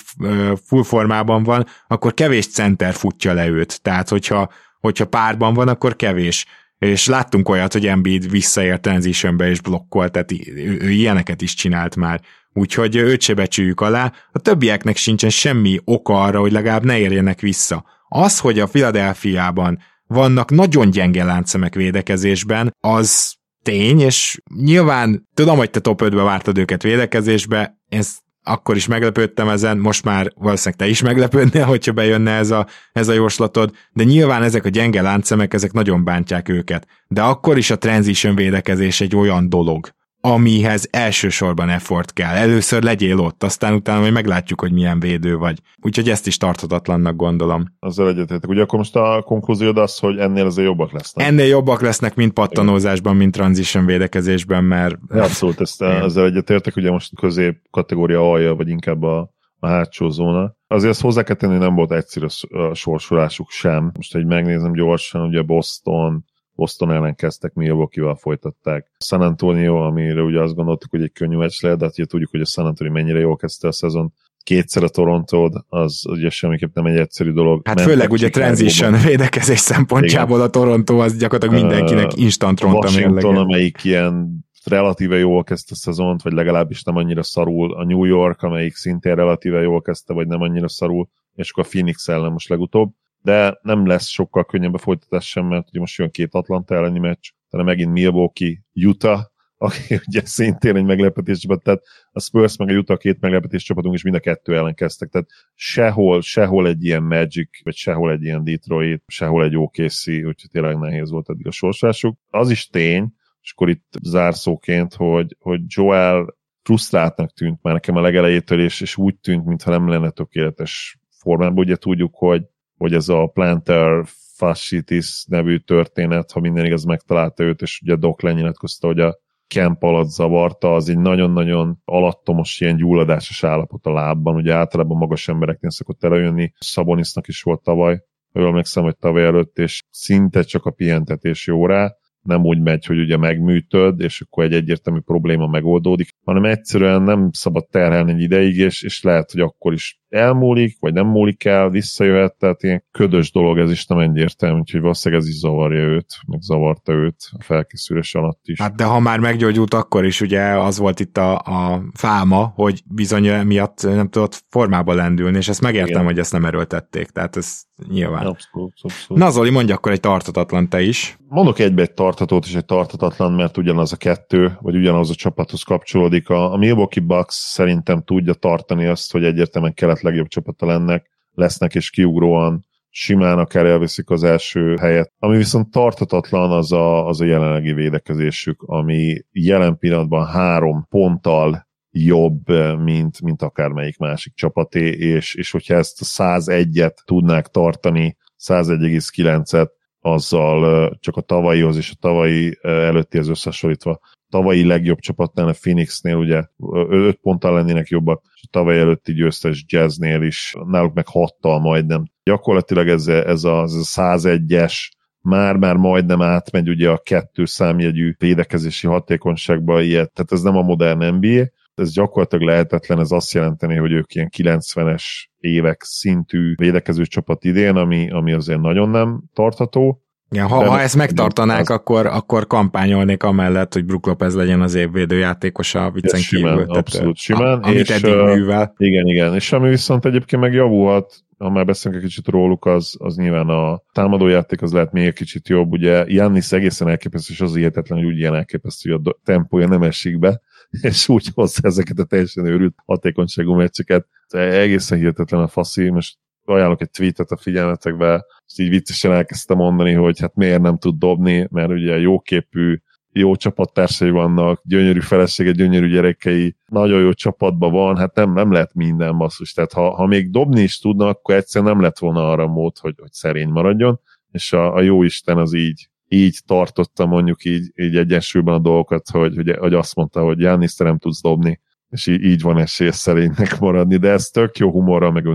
full formában van, akkor kevés center futja le őt. Tehát, hogyha, hogyha párban van, akkor kevés és láttunk olyat, hogy Embiid visszaért transitionbe és blokkolt, tehát ő, ilyeneket is csinált már úgyhogy őt se becsüljük alá, a többieknek sincsen semmi oka arra, hogy legalább ne érjenek vissza. Az, hogy a Filadelfiában vannak nagyon gyenge láncszemek védekezésben, az tény, és nyilván tudom, hogy te top 5-be vártad őket védekezésbe, ez akkor is meglepődtem ezen, most már valószínűleg te is meglepődnél, hogyha bejönne ez a, ez a jóslatod, de nyilván ezek a gyenge láncszemek, ezek nagyon bántják őket. De akkor is a transition védekezés egy olyan dolog, amihez elsősorban effort kell. Először legyél ott, aztán utána majd meglátjuk, hogy milyen védő vagy. Úgyhogy ezt is tarthatatlannak gondolom. Azzal egyetértek. Ugye akkor most a konklúziód az, hogy ennél azért jobbak lesznek. Ennél jobbak lesznek, mint pattanózásban, mint transition védekezésben, mert... Abszolút, ezt ezzel egyetértek. Ugye most közép kategória alja, vagy inkább a, a hátsó zóna. Azért ezt hozzá kell tenni, nem volt egyszerű a sorsolásuk sem. Most egy megnézem gyorsan, ugye Boston, Boston ellen kezdtek, Milwaukee-val folytatták. San Antonio, amire ugye azt gondoltuk, hogy egy könnyű meccs lehet, de hát ugye tudjuk, hogy a San Antonio mennyire jól kezdte a szezon. Kétszer a toronto az ugye semmiképp nem egy egyszerű dolog. Hát főleg ugye transition védekezés szempontjából Igen. a Toronto az gyakorlatilag mindenkinek uh, instant ronta Washington, mérlege. amelyik ilyen relatíve jól kezdte a szezont, vagy legalábbis nem annyira szarul. A New York, amelyik szintén relatíve jól kezdte, vagy nem annyira szarul, és akkor a Phoenix ellen most legutóbb de nem lesz sokkal könnyebb a folytatás sem, mert ugye most jön két Atlanta elleni meccs, hanem megint Milwaukee, Utah, aki [laughs] ugye szintén egy meglepetés csapat, tehát a Spurs meg a Utah két meglepetés csapatunk is mind a kettő ellen kezdtek, tehát sehol, sehol egy ilyen Magic, vagy sehol egy ilyen Detroit, sehol egy OKC, úgyhogy tényleg nehéz volt eddig a sorsásuk. Az is tény, és akkor itt zárszóként, hogy, hogy Joel frusztráltnak tűnt már nekem a legelejétől, és, és úgy tűnt, mintha nem lenne tökéletes formában. Ugye tudjuk, hogy hogy ez a Planter Fascitis nevű történet, ha minden igaz, megtalálta őt, és ugye Doc lenyilatkozta, hogy a camp alatt zavarta, az egy nagyon-nagyon alattomos ilyen gyulladásos állapot a lábban, ugye általában magas embereknél szokott előjönni, Szabonisznak is volt tavaly, jól emlékszem, hogy tavaly előtt, és szinte csak a pihentetés jó rá, nem úgy megy, hogy ugye megműtöd, és akkor egy egyértelmű probléma megoldódik, hanem egyszerűen nem szabad terhelni egy ideig, és, és lehet, hogy akkor is elmúlik, vagy nem múlik el, visszajöhet, tehát ilyen ködös dolog ez is nem egyértelmű, úgyhogy valószínűleg ez is zavarja őt, meg zavarta őt a felkészülés alatt is. Hát de ha már meggyógyult, akkor is ugye az volt itt a, a fáma, hogy bizony miatt nem tudott formába lendülni, és ezt megértem, Igen. hogy ezt nem erőltették, tehát ez nyilván. Abszolút, abszolút. Na Zoli, mondja akkor egy tartatatlan te is. Mondok egybe egy tartatót és egy tartatatlan, mert ugyanaz a kettő, vagy ugyanaz a csapathoz kapcsolódik. A, a Milwaukee Bucks szerintem tudja tartani azt, hogy egyértelműen kelet legjobb csapata lennek, lesznek, és kiugróan simán akár elviszik az első helyet. Ami viszont tartatatlan, az a, az a jelenlegi védekezésük, ami jelen pillanatban három ponttal jobb, mint, mint akármelyik másik csapaté, és, és hogyha ezt a 101-et tudnák tartani, 101,9-et, azzal csak a tavalyihoz és a tavalyi előttihez összehasonlítva tavalyi legjobb csapatnál, a Phoenixnél ugye 5 ponttal lennének jobbak, és a tavaly előtti győztes Jazznél is, náluk meg 6-tal majdnem. Gyakorlatilag ez, ez a, ez a 101-es már-már majdnem átmegy ugye a kettő számjegyű védekezési hatékonyságba ilyet, tehát ez nem a modern NBA, ez gyakorlatilag lehetetlen, ez azt jelenteni, hogy ők ilyen 90-es évek szintű védekező csapat idén, ami, ami azért nagyon nem tartható, Ja, ha, ha ezt megtartanák, az... akkor, akkor kampányolnék amellett, hogy Brook Lopez legyen az évvédő játékos a viccen simán, kívül. Abszolút simán. A, amit és, eddig művel. Igen, igen. És ami viszont egyébként megjavulhat, ha már beszélünk egy kicsit róluk, az, az nyilván a támadójáték az lehet még egy kicsit jobb. Ugye Jannis egészen elképesztő, és az hihetetlen, hogy úgy ilyen elképesztő, hogy a tempója nem esik be, és úgy hozza ezeket a teljesen őrült hatékonyságú meccseket. Egészen hihetetlen a faszi, most ajánlok egy tweetet a figyelmetekbe, és így viccesen elkezdtem mondani, hogy hát miért nem tud dobni, mert ugye jóképű, jó csapattársai vannak, gyönyörű felesége, gyönyörű gyerekei, nagyon jó csapatban van, hát nem, nem lehet minden basszus. Tehát ha, ha még dobni is tudna, akkor egyszerűen nem lett volna arra mód, hogy, hogy szerény maradjon, és a, a jó Isten az így, így tartotta mondjuk így, így egyensúlyban a dolgokat, hogy, hogy, hogy azt mondta, hogy Jánisz, te nem tudsz dobni, és így, így van esély szerénynek maradni, de ez tök jó humorral, meg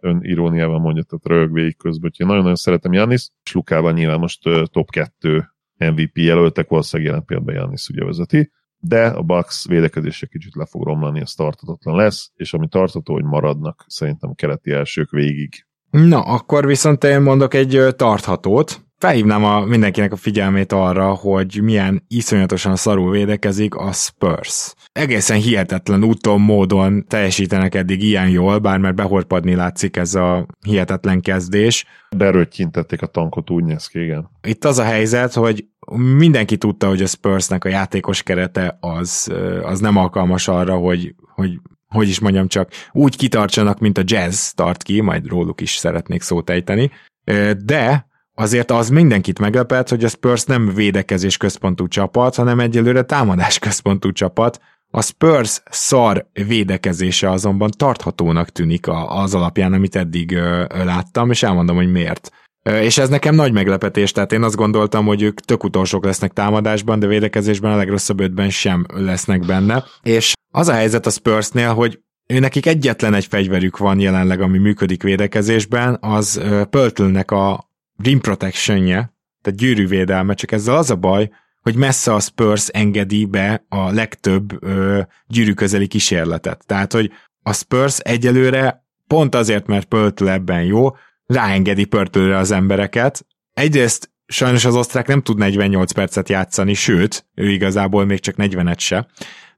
öniróniával mondja, tehát rög végig közben. Úgyhogy nagyon-nagyon szeretem Janis, és Lukával nyilván most uh, top 2 MVP jelöltek, valószínűleg jelen például Janis ugye vezeti, de a Bucks védekezése kicsit le fog romlani, ez tartatatlan lesz, és ami tartató, hogy maradnak szerintem a keleti elsők végig. Na, akkor viszont én mondok egy tarthatót, felhívnám a, mindenkinek a figyelmét arra, hogy milyen iszonyatosan szarul védekezik a Spurs. Egészen hihetetlen úton, módon teljesítenek eddig ilyen jól, bár mert behorpadni látszik ez a hihetetlen kezdés. Berőttyintették a tankot, úgy néz ki, igen. Itt az a helyzet, hogy mindenki tudta, hogy a Spursnek a játékos kerete az, az nem alkalmas arra, hogy, hogy hogy is mondjam csak, úgy kitartsanak, mint a jazz tart ki, majd róluk is szeretnék szót ejteni, de azért az mindenkit meglepett, hogy a Spurs nem védekezés központú csapat, hanem egyelőre támadás központú csapat. A Spurs szar védekezése azonban tarthatónak tűnik az alapján, amit eddig láttam, és elmondom, hogy miért. És ez nekem nagy meglepetés, tehát én azt gondoltam, hogy ők tök utolsók lesznek támadásban, de védekezésben a legrosszabb ötben sem lesznek benne. És az a helyzet a Spursnél, hogy nekik egyetlen egy fegyverük van jelenleg, ami működik védekezésben, az Pöltülnek a rim protectionje, tehát gyűrűvédelme, csak ezzel az a baj, hogy messze a Spurs engedi be a legtöbb ö, gyűrűközeli kísérletet. Tehát, hogy a Spurs egyelőre pont azért, mert Pöltül ebben jó, ráengedi Pörtőre az embereket. Egyrészt sajnos az osztrák nem tud 48 percet játszani, sőt, ő igazából még csak 40-et se.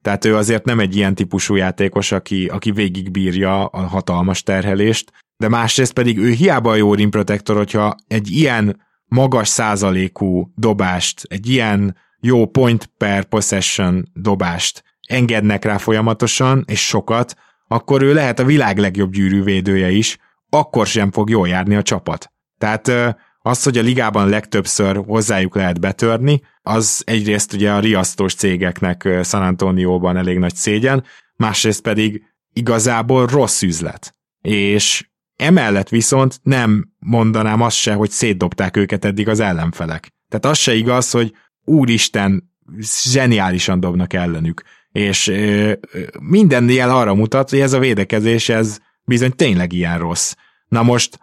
Tehát ő azért nem egy ilyen típusú játékos, aki, aki végigbírja a hatalmas terhelést, de másrészt pedig ő hiába jó rim protector, hogyha egy ilyen magas százalékú dobást, egy ilyen jó point per possession dobást engednek rá folyamatosan, és sokat, akkor ő lehet a világ legjobb gyűrűvédője is, akkor sem fog jól járni a csapat. Tehát az, hogy a ligában legtöbbször hozzájuk lehet betörni, az egyrészt ugye a riasztós cégeknek San Antonióban elég nagy szégyen, másrészt pedig igazából rossz üzlet. És emellett viszont nem mondanám azt se, hogy szétdobták őket eddig az ellenfelek. Tehát az se igaz, hogy úristen, zseniálisan dobnak ellenük. És minden jel arra mutat, hogy ez a védekezés, ez bizony tényleg ilyen rossz. Na most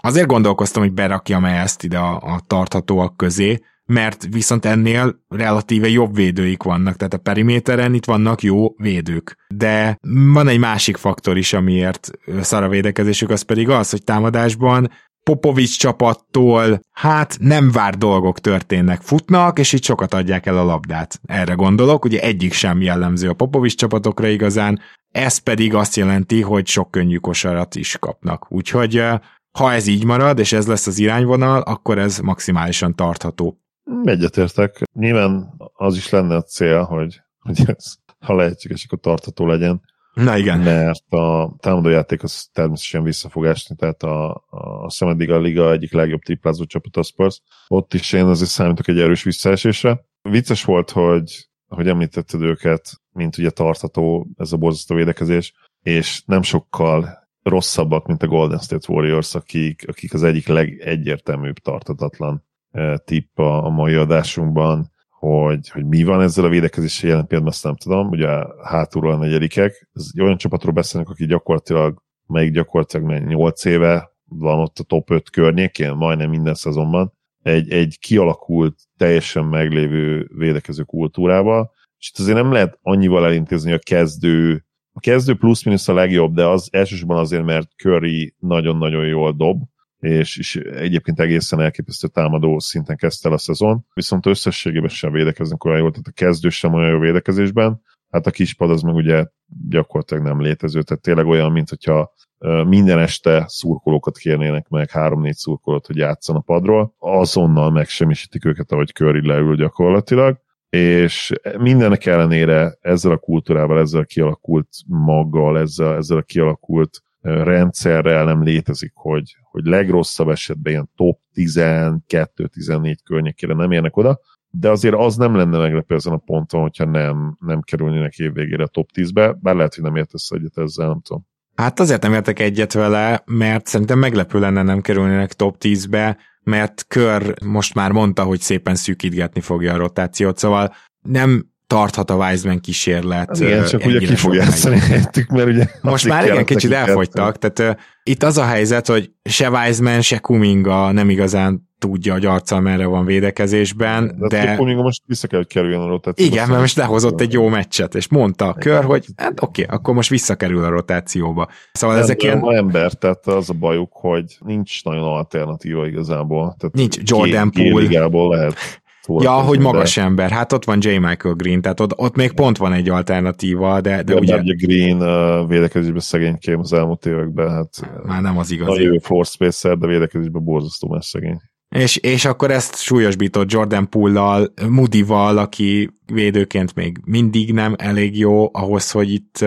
azért gondolkoztam, hogy berakjam-e ezt ide a, a tarthatóak közé, mert viszont ennél relatíve jobb védőik vannak, tehát a periméteren itt vannak jó védők. De van egy másik faktor is, amiért szar a védekezésük, az pedig az, hogy támadásban Popovics csapattól hát nem vár dolgok történnek, futnak, és itt sokat adják el a labdát. Erre gondolok, ugye egyik sem jellemző a Popovics csapatokra igazán, ez pedig azt jelenti, hogy sok könnyű kosarat is kapnak. Úgyhogy ha ez így marad, és ez lesz az irányvonal, akkor ez maximálisan tartható. Egyetértek. Nyilván az is lenne a cél, hogy, hogy ez, ha lehetséges, akkor tartható legyen. Na igen. Mert a támadójáték az természetesen vissza fog esni, tehát a, a Szemeddig a Liga egyik legjobb triplázó csapat a Spurs. Ott is én azért számítok egy erős visszaesésre. Vicces volt, hogy, hogy említetted őket, mint ugye tartható ez a borzasztó védekezés, és nem sokkal rosszabbak, mint a Golden State Warriors, akik, akik az egyik legegyértelműbb tartatatlan tipp a, mai adásunkban, hogy, hogy mi van ezzel a védekezéssel jelen pillanatban, azt nem tudom, ugye hátulról a negyedikek, ez egy olyan csapatról beszélünk, aki gyakorlatilag, melyik gyakorlatilag 8 éve van ott a top 5 környékén, majdnem minden szezonban, egy, egy kialakult, teljesen meglévő védekező kultúrával, és itt azért nem lehet annyival elintézni a kezdő, a kezdő plusz-minusz a legjobb, de az elsősorban azért, mert Curry nagyon-nagyon jól dob, és, és egyébként egészen elképesztő támadó szinten kezdte el a szezon, viszont összességében sem védekeznek olyan jól, tehát a kezdő sem olyan jó védekezésben, hát a kispad az meg ugye gyakorlatilag nem létező, tehát tényleg olyan, mint hogyha minden este szurkolókat kérnének meg, három-négy szurkolót, hogy játszon a padról, azonnal megsemmisítik őket, ahogy Curry leül gyakorlatilag, és mindenek ellenére ezzel a kultúrával, ezzel a kialakult maggal, ezzel, ezzel a kialakult rendszerrel nem létezik, hogy, hogy legrosszabb esetben ilyen top 12-14 környékére nem érnek oda, de azért az nem lenne meglepő ezen a ponton, hogyha nem, nem kerülnének évvégére a top 10-be, bár lehet, hogy nem értesz egyet ezzel, nem tudom. Hát azért nem értek egyet vele, mert szerintem meglepő lenne nem kerülnének top 10-be, mert Kör most már mondta, hogy szépen szűkítgetni fogja a rotációt, szóval nem tarthat a Wiseman kísérlet. Az igen, csak ugye ki fog játszani helyettük, mert ugye... Most már igen, kicsit elfogytak, tehát uh, itt az a helyzet, hogy se Wiseman, se Kuminga nem igazán tudja, hogy arccal merre van védekezésben, de... de... Kuminga most vissza kell, hogy kerüljön a rotációba. Igen, mert most lehozott egy jó meccset, és mondta a kör, hogy hát oké, okay, akkor most visszakerül a rotációba. Szóval ezek ilyen... A ember, tehát az a bajuk, hogy nincs nagyon alternatíva igazából. Tehát nincs Jordan Poole. lehet Ja, hogy magas ember. Hát ott van J. Michael Green, tehát ott, ott még pont van egy alternatíva, de, de ja, ugye... Ugye Green uh, védekezésben szegénykém az elmúlt években, hát... Már nem az igaz. Nagyon jó force spacer, de védekezésben borzasztó más szegény. És, és akkor ezt súlyosbított Jordan Poole-lal, Moody-val, aki védőként még mindig nem elég jó ahhoz, hogy itt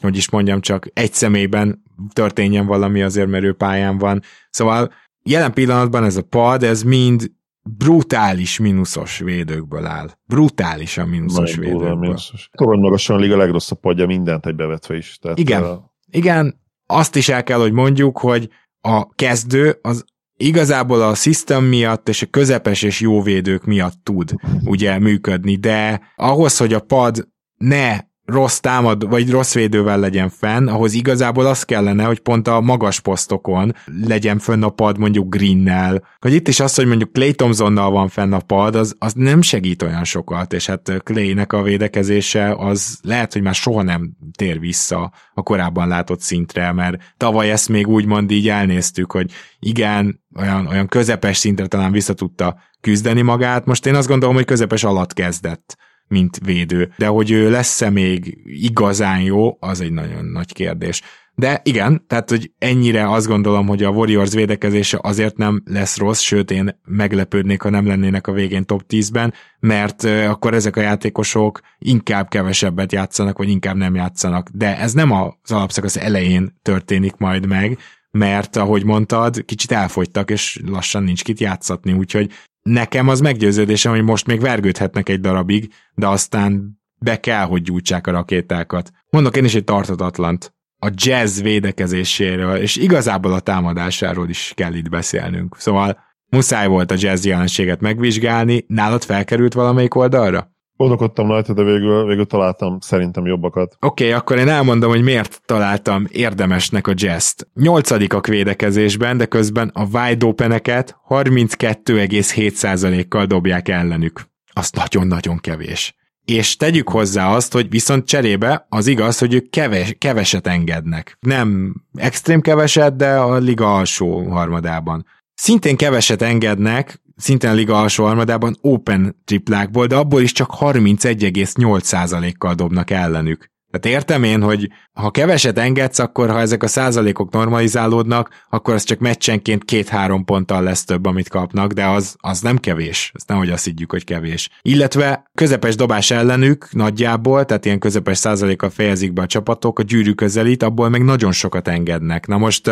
hogy is mondjam, csak egy személyben történjen valami azért, mert ő pályán van. Szóval jelen pillanatban ez a pad, ez mind brutális mínuszos védőkből áll. Brutálisan mínuszos Nagyon védőkből. Mínuszos. Torony magasan a legrosszabb padja mindent egybevetve is. Tehát igen, a... igen, azt is el kell, hogy mondjuk, hogy a kezdő az igazából a system miatt és a közepes és jó védők miatt tud ugye működni, de ahhoz, hogy a pad ne rossz támad, vagy rossz védővel legyen fenn, ahhoz igazából az kellene, hogy pont a magas posztokon legyen fönn a pad mondjuk Greennel. Hogy itt is az, hogy mondjuk Clay Thompsonnal van fenn a pad, az, az nem segít olyan sokat, és hát Claynek a védekezése az lehet, hogy már soha nem tér vissza a korábban látott szintre, mert tavaly ezt még úgymond így elnéztük, hogy igen, olyan, olyan közepes szintre talán vissza tudta küzdeni magát, most én azt gondolom, hogy közepes alatt kezdett mint védő. De hogy ő lesz-e még igazán jó, az egy nagyon nagy kérdés. De igen, tehát hogy ennyire azt gondolom, hogy a Warriors védekezése azért nem lesz rossz, sőt én meglepődnék, ha nem lennének a végén top 10-ben, mert akkor ezek a játékosok inkább kevesebbet játszanak, vagy inkább nem játszanak. De ez nem az alapszakasz elején történik majd meg, mert ahogy mondtad, kicsit elfogytak, és lassan nincs kit játszatni, úgyhogy nekem az meggyőződésem, hogy most még vergődhetnek egy darabig, de aztán be kell, hogy gyújtsák a rakétákat. Mondok én is egy tartatatlant. A jazz védekezéséről, és igazából a támadásáról is kell itt beszélnünk. Szóval muszáj volt a jazz jelenséget megvizsgálni. Nálad felkerült valamelyik oldalra? Gondolkodtam rajta, de végül, végül találtam szerintem jobbakat. Oké, okay, akkor én elmondom, hogy miért találtam érdemesnek a jazz-t. Nyolcadikak védekezésben, de közben a wide open-eket 32,7%-kal dobják ellenük. Az nagyon-nagyon kevés. És tegyük hozzá azt, hogy viszont cserébe az igaz, hogy ők keves, keveset engednek. Nem extrém keveset, de a liga alsó harmadában. Szintén keveset engednek, szintén a liga alsó harmadában open triplákból, de abból is csak 31,8%-kal dobnak ellenük. Tehát értem én, hogy ha keveset engedsz, akkor ha ezek a százalékok normalizálódnak, akkor az csak meccsenként két-három ponttal lesz több, amit kapnak, de az, az nem kevés. Ezt nehogy azt higgyük, hogy kevés. Illetve közepes dobás ellenük nagyjából, tehát ilyen közepes százalékkal fejezik be a csapatok, a gyűrű közelít, abból meg nagyon sokat engednek. Na most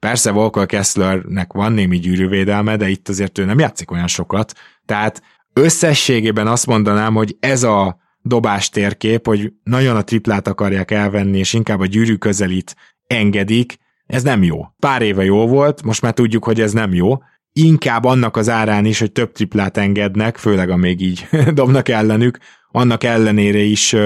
Persze Volker Kesslernek van némi gyűrűvédelme, de itt azért ő nem játszik olyan sokat. Tehát összességében azt mondanám, hogy ez a dobás térkép, hogy nagyon a triplát akarják elvenni, és inkább a gyűrű közelít engedik, ez nem jó. Pár éve jó volt, most már tudjuk, hogy ez nem jó. Inkább annak az árán is, hogy több triplát engednek, főleg a még így [laughs] dobnak ellenük, annak ellenére is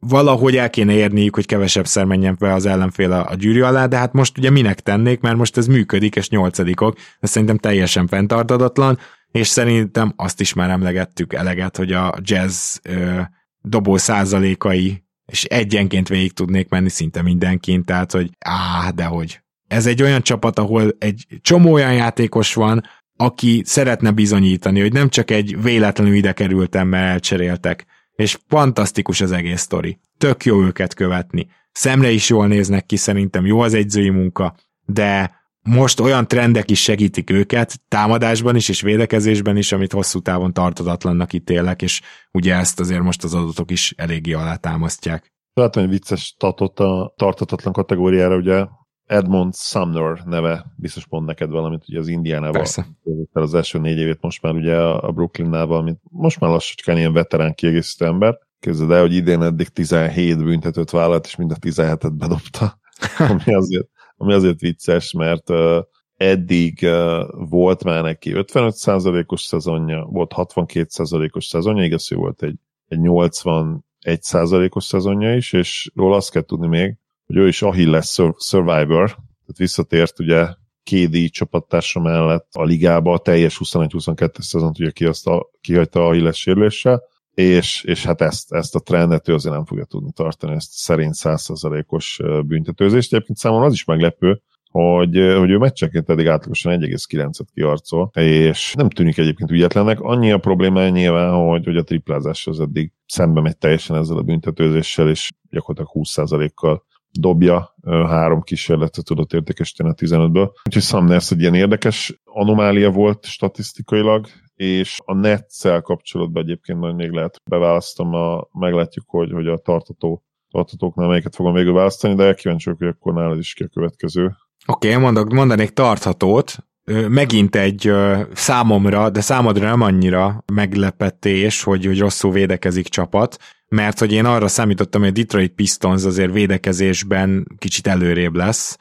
valahogy el kéne érniük, hogy kevesebb menjen be az ellenfél a, a gyűrű alá, de hát most ugye minek tennék, mert most ez működik, és nyolcadikok, ez szerintem teljesen fenntartadatlan, és szerintem azt is már emlegettük eleget, hogy a jazz ö, dobó százalékai, és egyenként végig tudnék menni szinte mindenkin, tehát hogy áh, de hogy. Ez egy olyan csapat, ahol egy csomó olyan játékos van, aki szeretne bizonyítani, hogy nem csak egy véletlenül ide kerültem, mert elcseréltek, és fantasztikus az egész sztori. Tök jó őket követni. Szemre is jól néznek ki, szerintem jó az egyzői munka, de most olyan trendek is segítik őket, támadásban is és védekezésben is, amit hosszú távon tartatatlannak ítélek, és ugye ezt azért most az adatok is eléggé alátámasztják. Látom, hogy vicces statot a tartatatlan kategóriára, ugye Edmond Sumner neve biztos mond neked valamit, ugye az Indiánával. Persze. Az első négy évét most már ugye a Brooklynnál valamit, most már lassacskán ilyen veterán kiegészítő ember. Képzeld el, hogy idén eddig 17 büntetőt vállalt, és mind a 17-et bedobta, [laughs] ami azért, ami azért vicces, mert uh, eddig uh, volt már neki 55%-os szezonja, volt 62%-os szezonja, igaz, hogy volt egy, egy 81%-os szezonja is, és róla azt kell tudni még, hogy ő is Achilles Survivor, tehát visszatért ugye KD csapattársa mellett a ligába, a teljes 21-22 szezont ugye kihagyta Achilles sérüléssel, és, és hát ezt, ezt a trendet ő azért nem fogja tudni tartani, ezt szerint 100%-os büntetőzést. Egyébként számomra az is meglepő, hogy, hogy ő meccseként eddig átlagosan 1,9-et kiarcol, és nem tűnik egyébként ügyetlennek. Annyi a probléma nyilván, hogy, hogy a triplázás az eddig szembe megy teljesen ezzel a büntetőzéssel, és gyakorlatilag 20%-kal dobja, három kísérletet tudott értékesíteni a 15-ből. Úgyhogy Sumners egy ilyen érdekes anomália volt statisztikailag, és a netszel kapcsolatban egyébként majd még lehet beválasztom, a, meglátjuk, hogy, hogy a tartató tartatóknál melyiket fogom végül választani, de kíváncsi vagyok, hogy akkor nálad is ki a következő. Oké, okay, mondok, mondanék tarthatót, megint egy számomra, de számodra nem annyira meglepetés, hogy, hogy rosszul védekezik csapat, mert hogy én arra számítottam, hogy a Detroit Pistons azért védekezésben kicsit előrébb lesz,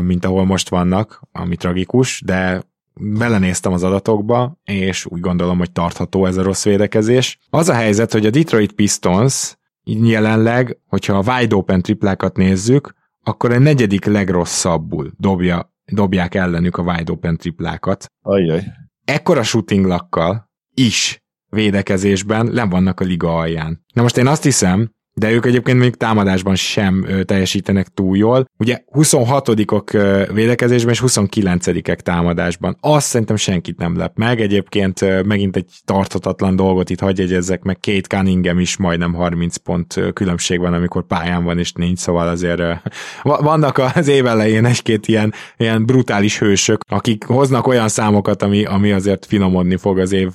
mint ahol most vannak, ami tragikus, de belenéztem az adatokba, és úgy gondolom, hogy tartható ez a rossz védekezés. Az a helyzet, hogy a Detroit Pistons jelenleg, hogyha a wide open triplákat nézzük, akkor a negyedik legrosszabbul dobja, dobják ellenük a wide open triplákat. Ajjaj. Ekkora shooting lakkal is védekezésben nem vannak a liga alján. Na most én azt hiszem, de ők egyébként még támadásban sem teljesítenek túl jól. Ugye 26-ok védekezésben és 29-ek támadásban. Azt szerintem senkit nem lep meg. Egyébként megint egy tarthatatlan dolgot itt hagyj egyezzek meg. Két Cunningham is majdnem 30 pont különbség van, amikor pályán van és nincs, szóval azért [laughs] vannak az év elején egy-két ilyen, ilyen brutális hősök, akik hoznak olyan számokat, ami, ami azért finomodni fog az év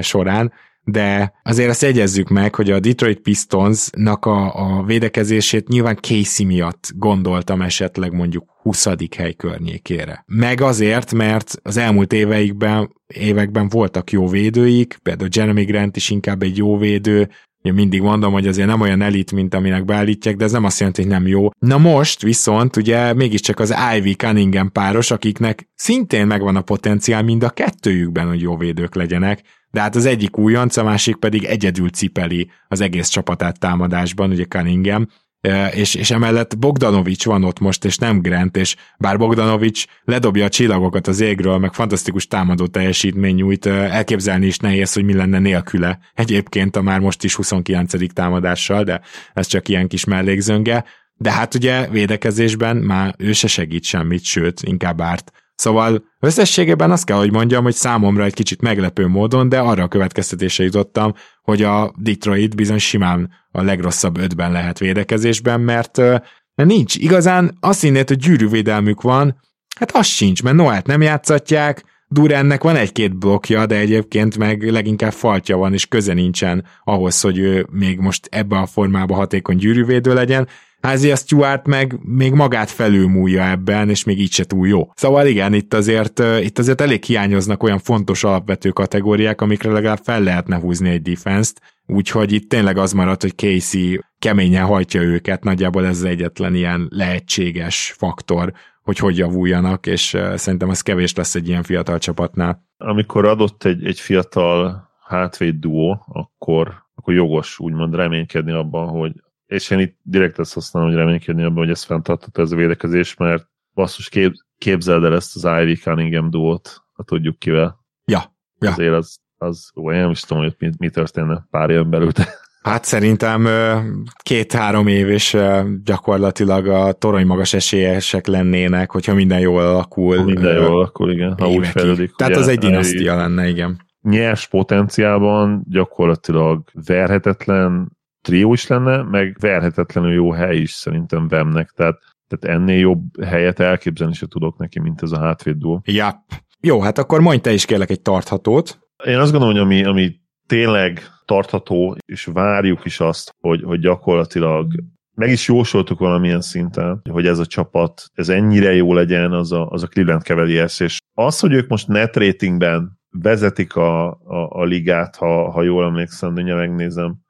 során de azért azt jegyezzük meg, hogy a Detroit Pistonsnak a, a védekezését nyilván Casey miatt gondoltam esetleg mondjuk 20. hely környékére. Meg azért, mert az elmúlt éveikben, években voltak jó védőik, például Jeremy Grant is inkább egy jó védő, én mindig mondom, hogy azért nem olyan elit, mint aminek beállítják, de ez nem azt jelenti, hogy nem jó. Na most viszont ugye mégiscsak az Ivy Cunningham páros, akiknek szintén megvan a potenciál mind a kettőjükben, hogy jó védők legyenek, de hát az egyik újonc, a másik pedig egyedül cipeli az egész csapatát támadásban, ugye Cunningham, és, és emellett Bogdanovics van ott most, és nem Grant, és bár Bogdanovics ledobja a csillagokat az égről, meg fantasztikus támadó teljesítmény nyújt, elképzelni is nehéz, hogy mi lenne nélküle. Egyébként a már most is 29. támadással, de ez csak ilyen kis mellékzönge. De hát ugye védekezésben már ő se segít semmit, sőt, inkább árt. Szóval összességében azt kell, hogy mondjam, hogy számomra egy kicsit meglepő módon, de arra a következtetése jutottam, hogy a Detroit bizony simán a legrosszabb ötben lehet védekezésben, mert, nincs. Igazán azt hinnéd, hogy gyűrűvédelmük van, hát az sincs, mert Noát nem játszatják, Durennek van egy-két blokkja, de egyébként meg leginkább faltja van, és köze nincsen ahhoz, hogy ő még most ebbe a formába hatékony gyűrűvédő legyen, Házia Stuart meg még magát felülmúlja ebben, és még így se túl jó. Szóval igen, itt azért, itt azért elég hiányoznak olyan fontos alapvető kategóriák, amikre legalább fel lehetne húzni egy defense-t, úgyhogy itt tényleg az marad, hogy Casey keményen hajtja őket, nagyjából ez az egyetlen ilyen lehetséges faktor, hogy hogy javuljanak, és szerintem ez kevés lesz egy ilyen fiatal csapatnál. Amikor adott egy, egy fiatal hátvéd duó, akkor, akkor jogos úgymond reménykedni abban, hogy és én itt direkt ezt használom, hogy reménykedni abban, hogy ez fenntartható ez a védekezés, mert basszus kép, képzeld el ezt az Ivy Cunningham duót, ha tudjuk kivel. Ja, ja. Azért az, az ó, én nem is tudom, hogy mi, mi történne pár éven belül. Hát szerintem két-három év és gyakorlatilag a torony magas esélyesek lennének, hogyha minden jól alakul. Ha minden jól alakul, igen. Ha úgy fejlődik. Tehát az egy dinasztia lenne, igen. Nyers potenciálban gyakorlatilag verhetetlen trió is lenne, meg verhetetlenül jó hely is szerintem Vemnek, tehát, tehát ennél jobb helyet elképzelni se tudok neki, mint ez a hátvéd duo. Ja. Jó, hát akkor mondj te is kérlek egy tarthatót. Én azt gondolom, hogy ami, ami tényleg tartható, és várjuk is azt, hogy, hogy gyakorlatilag meg is jósoltuk valamilyen szinten, hogy ez a csapat, ez ennyire jó legyen, az a, az a Cleveland Cavaliers, és az, hogy ők most net ratingben vezetik a, a, a ligát, ha, ha jól emlékszem, de megnézem,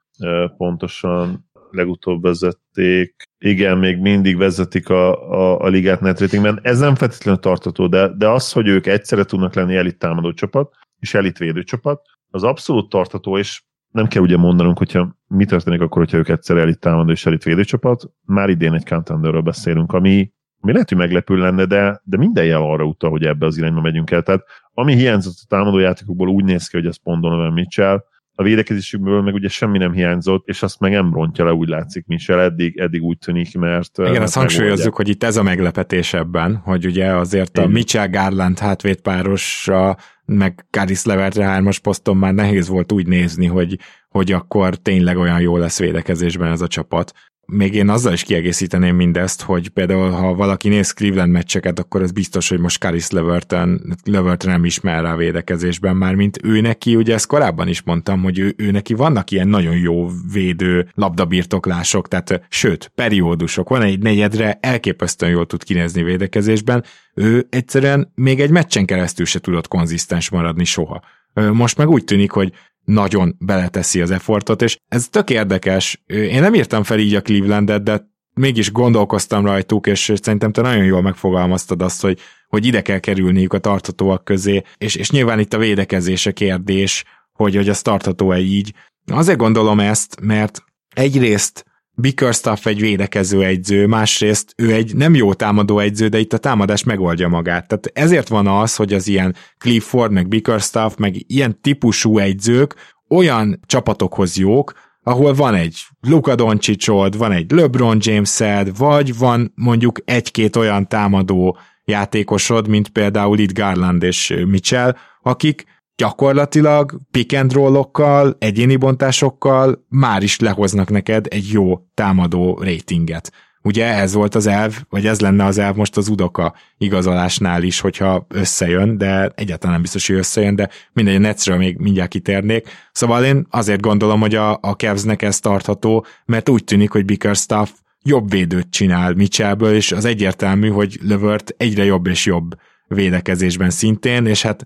pontosan legutóbb vezették. Igen, még mindig vezetik a, a, a ligát netratingben. Ez nem feltétlenül tartató, de, de az, hogy ők egyszerre tudnak lenni elit támadó csapat és elit védő csapat, az abszolút tartató, és nem kell ugye mondanunk, hogyha mi történik akkor, hogyha ők egyszer elit támadó és elit védő csapat. Már idén egy contenderről beszélünk, ami, ami lehet, hogy meglepő lenne, de, de minden jel arra utal, hogy ebbe az irányba megyünk el. Tehát ami hiányzott a támadó játékokból úgy néz ki, hogy ez pont Donovan Mitchell, a védekezésükből meg ugye semmi nem hiányzott, és azt meg nem rontja le, úgy látszik Michel, eddig, eddig úgy tűnik, mert... Igen, azt hangsúlyozzuk, hogy itt ez a meglepetés ebben, hogy ugye azért a Mitchell Garland hátvédpárosra, meg Karis Levertre hármas poszton már nehéz volt úgy nézni, hogy, hogy akkor tényleg olyan jó lesz védekezésben ez a csapat. Még én azzal is kiegészíteném mindezt, hogy például ha valaki néz Cleveland meccseket, akkor ez biztos, hogy most Caris Leverton, Leverton nem ismer rá a védekezésben már, mint ő neki, ugye ezt korábban is mondtam, hogy ő, ő neki vannak ilyen nagyon jó védő labdabirtoklások, tehát sőt, periódusok, van egy negyedre elképesztően jól tud kinézni védekezésben, ő egyszerűen még egy meccsen keresztül se tudott konzisztens maradni soha. Most meg úgy tűnik, hogy nagyon beleteszi az effortot, és ez tök érdekes. Én nem írtam fel így a Clevelandet, de mégis gondolkoztam rajtuk, és szerintem te nagyon jól megfogalmaztad azt, hogy, hogy ide kell kerülniük a tartatóak közé, és, és nyilván itt a védekezése kérdés, hogy, hogy az tartható-e így. Azért gondolom ezt, mert egyrészt Bickerstaff egy védekező egyző, másrészt ő egy nem jó támadó egyző, de itt a támadás megoldja magát. Tehát ezért van az, hogy az ilyen Clifford, meg Bickerstaff, meg ilyen típusú egyzők olyan csapatokhoz jók, ahol van egy Luka Doncsicsod, van egy LeBron James-ed, vagy van mondjuk egy-két olyan támadó játékosod, mint például itt Garland és Mitchell, akik gyakorlatilag pick and roll egyéni bontásokkal már is lehoznak neked egy jó támadó ratinget. Ugye ez volt az elv, vagy ez lenne az elv most az Udoka igazolásnál is, hogyha összejön, de egyáltalán nem biztos, hogy összejön, de mindegy, a Netsről még mindjárt kitérnék. Szóval én azért gondolom, hogy a, a Cavsnek ez tartható, mert úgy tűnik, hogy Bickerstaff jobb védőt csinál Mitchellből, és az egyértelmű, hogy Lövört egyre jobb és jobb védekezésben szintén, és hát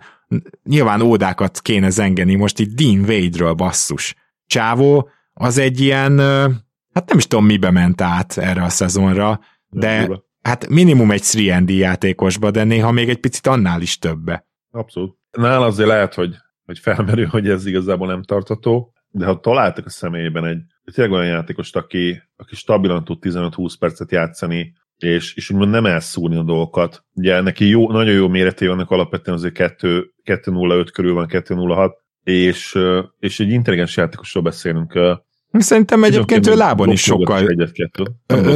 nyilván ódákat kéne zengeni, most itt Dean Wade-ről basszus. Csávó az egy ilyen, hát nem is tudom mibe ment át erre a szezonra, de hát minimum egy 3 játékosba, de néha még egy picit annál is többe. Abszolút. Nála azért lehet, hogy, hogy felmerül, hogy ez igazából nem tartató, de ha találtak a személyében egy tényleg olyan játékost, aki, aki stabilan tud 15-20 percet játszani, és, és úgymond nem elszúrni a dolgokat. Ugye neki jó, nagyon jó méreté vannak alapvetően azért 2.05 körül van, 2.06, és, és egy intelligens játékosról beszélünk. Szerintem egyébként ő lábon is sokkal egyet,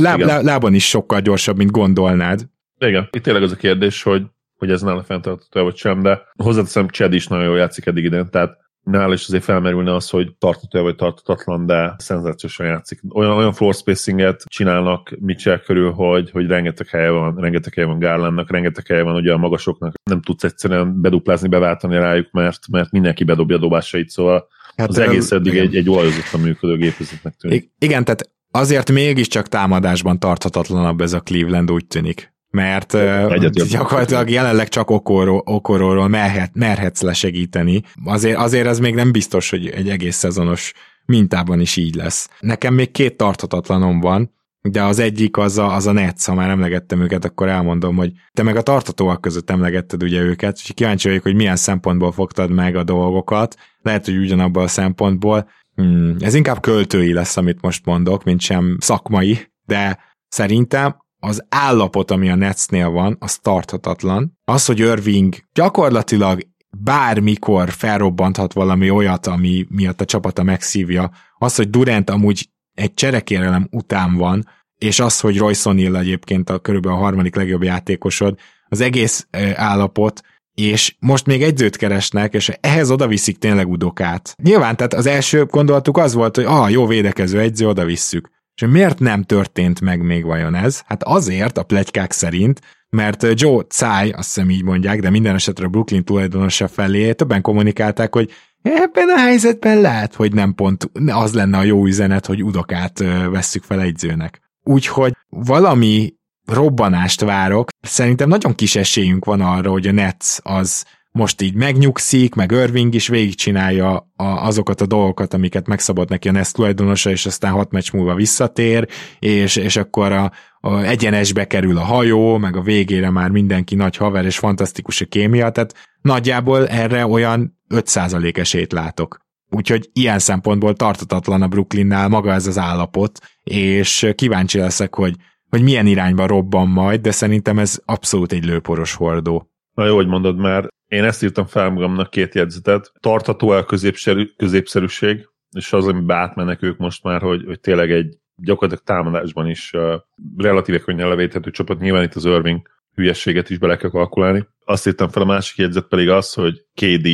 láb, lábon is sokkal gyorsabb, mint gondolnád. Igen, itt tényleg az a kérdés, hogy, hogy ez nála fenntartható vagy sem, de hozzáteszem, Chad is nagyon jól játszik eddig idén, tehát nála is azért felmerülne az, hogy tartató vagy tartatatlan, de szenzációsan játszik. Olyan, olyan floor spacinget csinálnak Mitchell körül, hogy, hogy rengeteg helye van, rengeteg helye van Garlandnak, rengeteg helye van ugye a magasoknak. Nem tudsz egyszerűen beduplázni, beváltani rájuk, mert, mert mindenki bedobja a dobásait, szóval hát az egész eddig egy, egy olajozottan működő gépezetnek tűnik. Igen, tehát azért mégiscsak támadásban tarthatatlanabb ez a Cleveland, úgy tűnik mert Egyet gyakorlatilag jelenleg csak okorról, okorról merhet, merhetsz lesegíteni. Azért, azért ez még nem biztos, hogy egy egész szezonos mintában is így lesz. Nekem még két tartatatlanom van, de az egyik az a, az a Nets, ha már emlegettem őket, akkor elmondom, hogy te meg a tartatóak között emlegetted ugye őket, és kíváncsi vagyok, hogy milyen szempontból fogtad meg a dolgokat, lehet, hogy ugyanabban a szempontból. Hmm, ez inkább költői lesz, amit most mondok, mint sem szakmai, de szerintem az állapot, ami a Netsnél van, az tarthatatlan. Az, hogy Irving gyakorlatilag bármikor felrobbanthat valami olyat, ami miatt a csapata megszívja, az, hogy Durant amúgy egy cserekérelem után van, és az, hogy Royce O'Neal egyébként a körülbelül a harmadik legjobb játékosod, az egész állapot, és most még egyzőt keresnek, és ehhez oda viszik tényleg udokát. Nyilván, tehát az első gondolatuk az volt, hogy ah, jó védekező egyző, oda visszük. És miért nem történt meg még vajon ez? Hát azért a plegykák szerint, mert Joe Tsai, azt hiszem így mondják, de minden esetre a Brooklyn tulajdonosa felé többen kommunikálták, hogy ebben a helyzetben lehet, hogy nem pont az lenne a jó üzenet, hogy udokát vesszük fel egyzőnek. Úgyhogy valami robbanást várok. Szerintem nagyon kis esélyünk van arra, hogy a Nets az most így megnyugszik, meg Irving is végigcsinálja a, azokat a dolgokat, amiket megszabad neki a Nest tulajdonosa, és aztán hat meccs múlva visszatér, és, és akkor a, a egyenesbe kerül a hajó, meg a végére már mindenki nagy haver, és fantasztikus a kémia, tehát nagyjából erre olyan 5% esélyt látok. Úgyhogy ilyen szempontból tartatatlan a Brooklynnál maga ez az állapot, és kíváncsi leszek, hogy, hogy milyen irányba robban majd, de szerintem ez abszolút egy lőporos hordó. Na jó, hogy mondod már, én ezt írtam fel magamnak két jegyzetet. Tartató el középszerű, középszerűség, és az, amiben átmennek ők most már, hogy, hogy tényleg egy gyakorlatilag támadásban is uh, relatíve könnyen levéthető csapat. Nyilván itt az Irving hülyességet is bele kell kalkulálni. Azt írtam fel, a másik jegyzet pedig az, hogy KD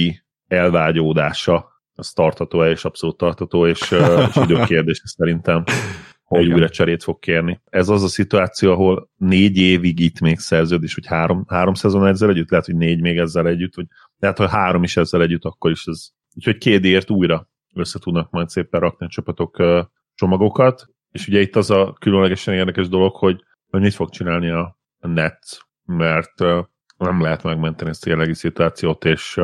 elvágyódása az tartató és abszolút tartató, és, uh, és időkérdés szerintem. Hogy Igen. újra cserét fog kérni. Ez az a szituáció, ahol négy évig itt még szerződés, hogy három, három szezon ezzel együtt, lehet, hogy négy még ezzel együtt, vagy lehet, hogy három is ezzel együtt, akkor is ez. Úgyhogy kédért újra össze tudnak majd szépen rakni a csapatok csomagokat, és ugye itt az a különlegesen érdekes dolog, hogy, hogy mit fog csinálni a, Nets, mert nem lehet megmenteni ezt a jelenlegi szituációt, és,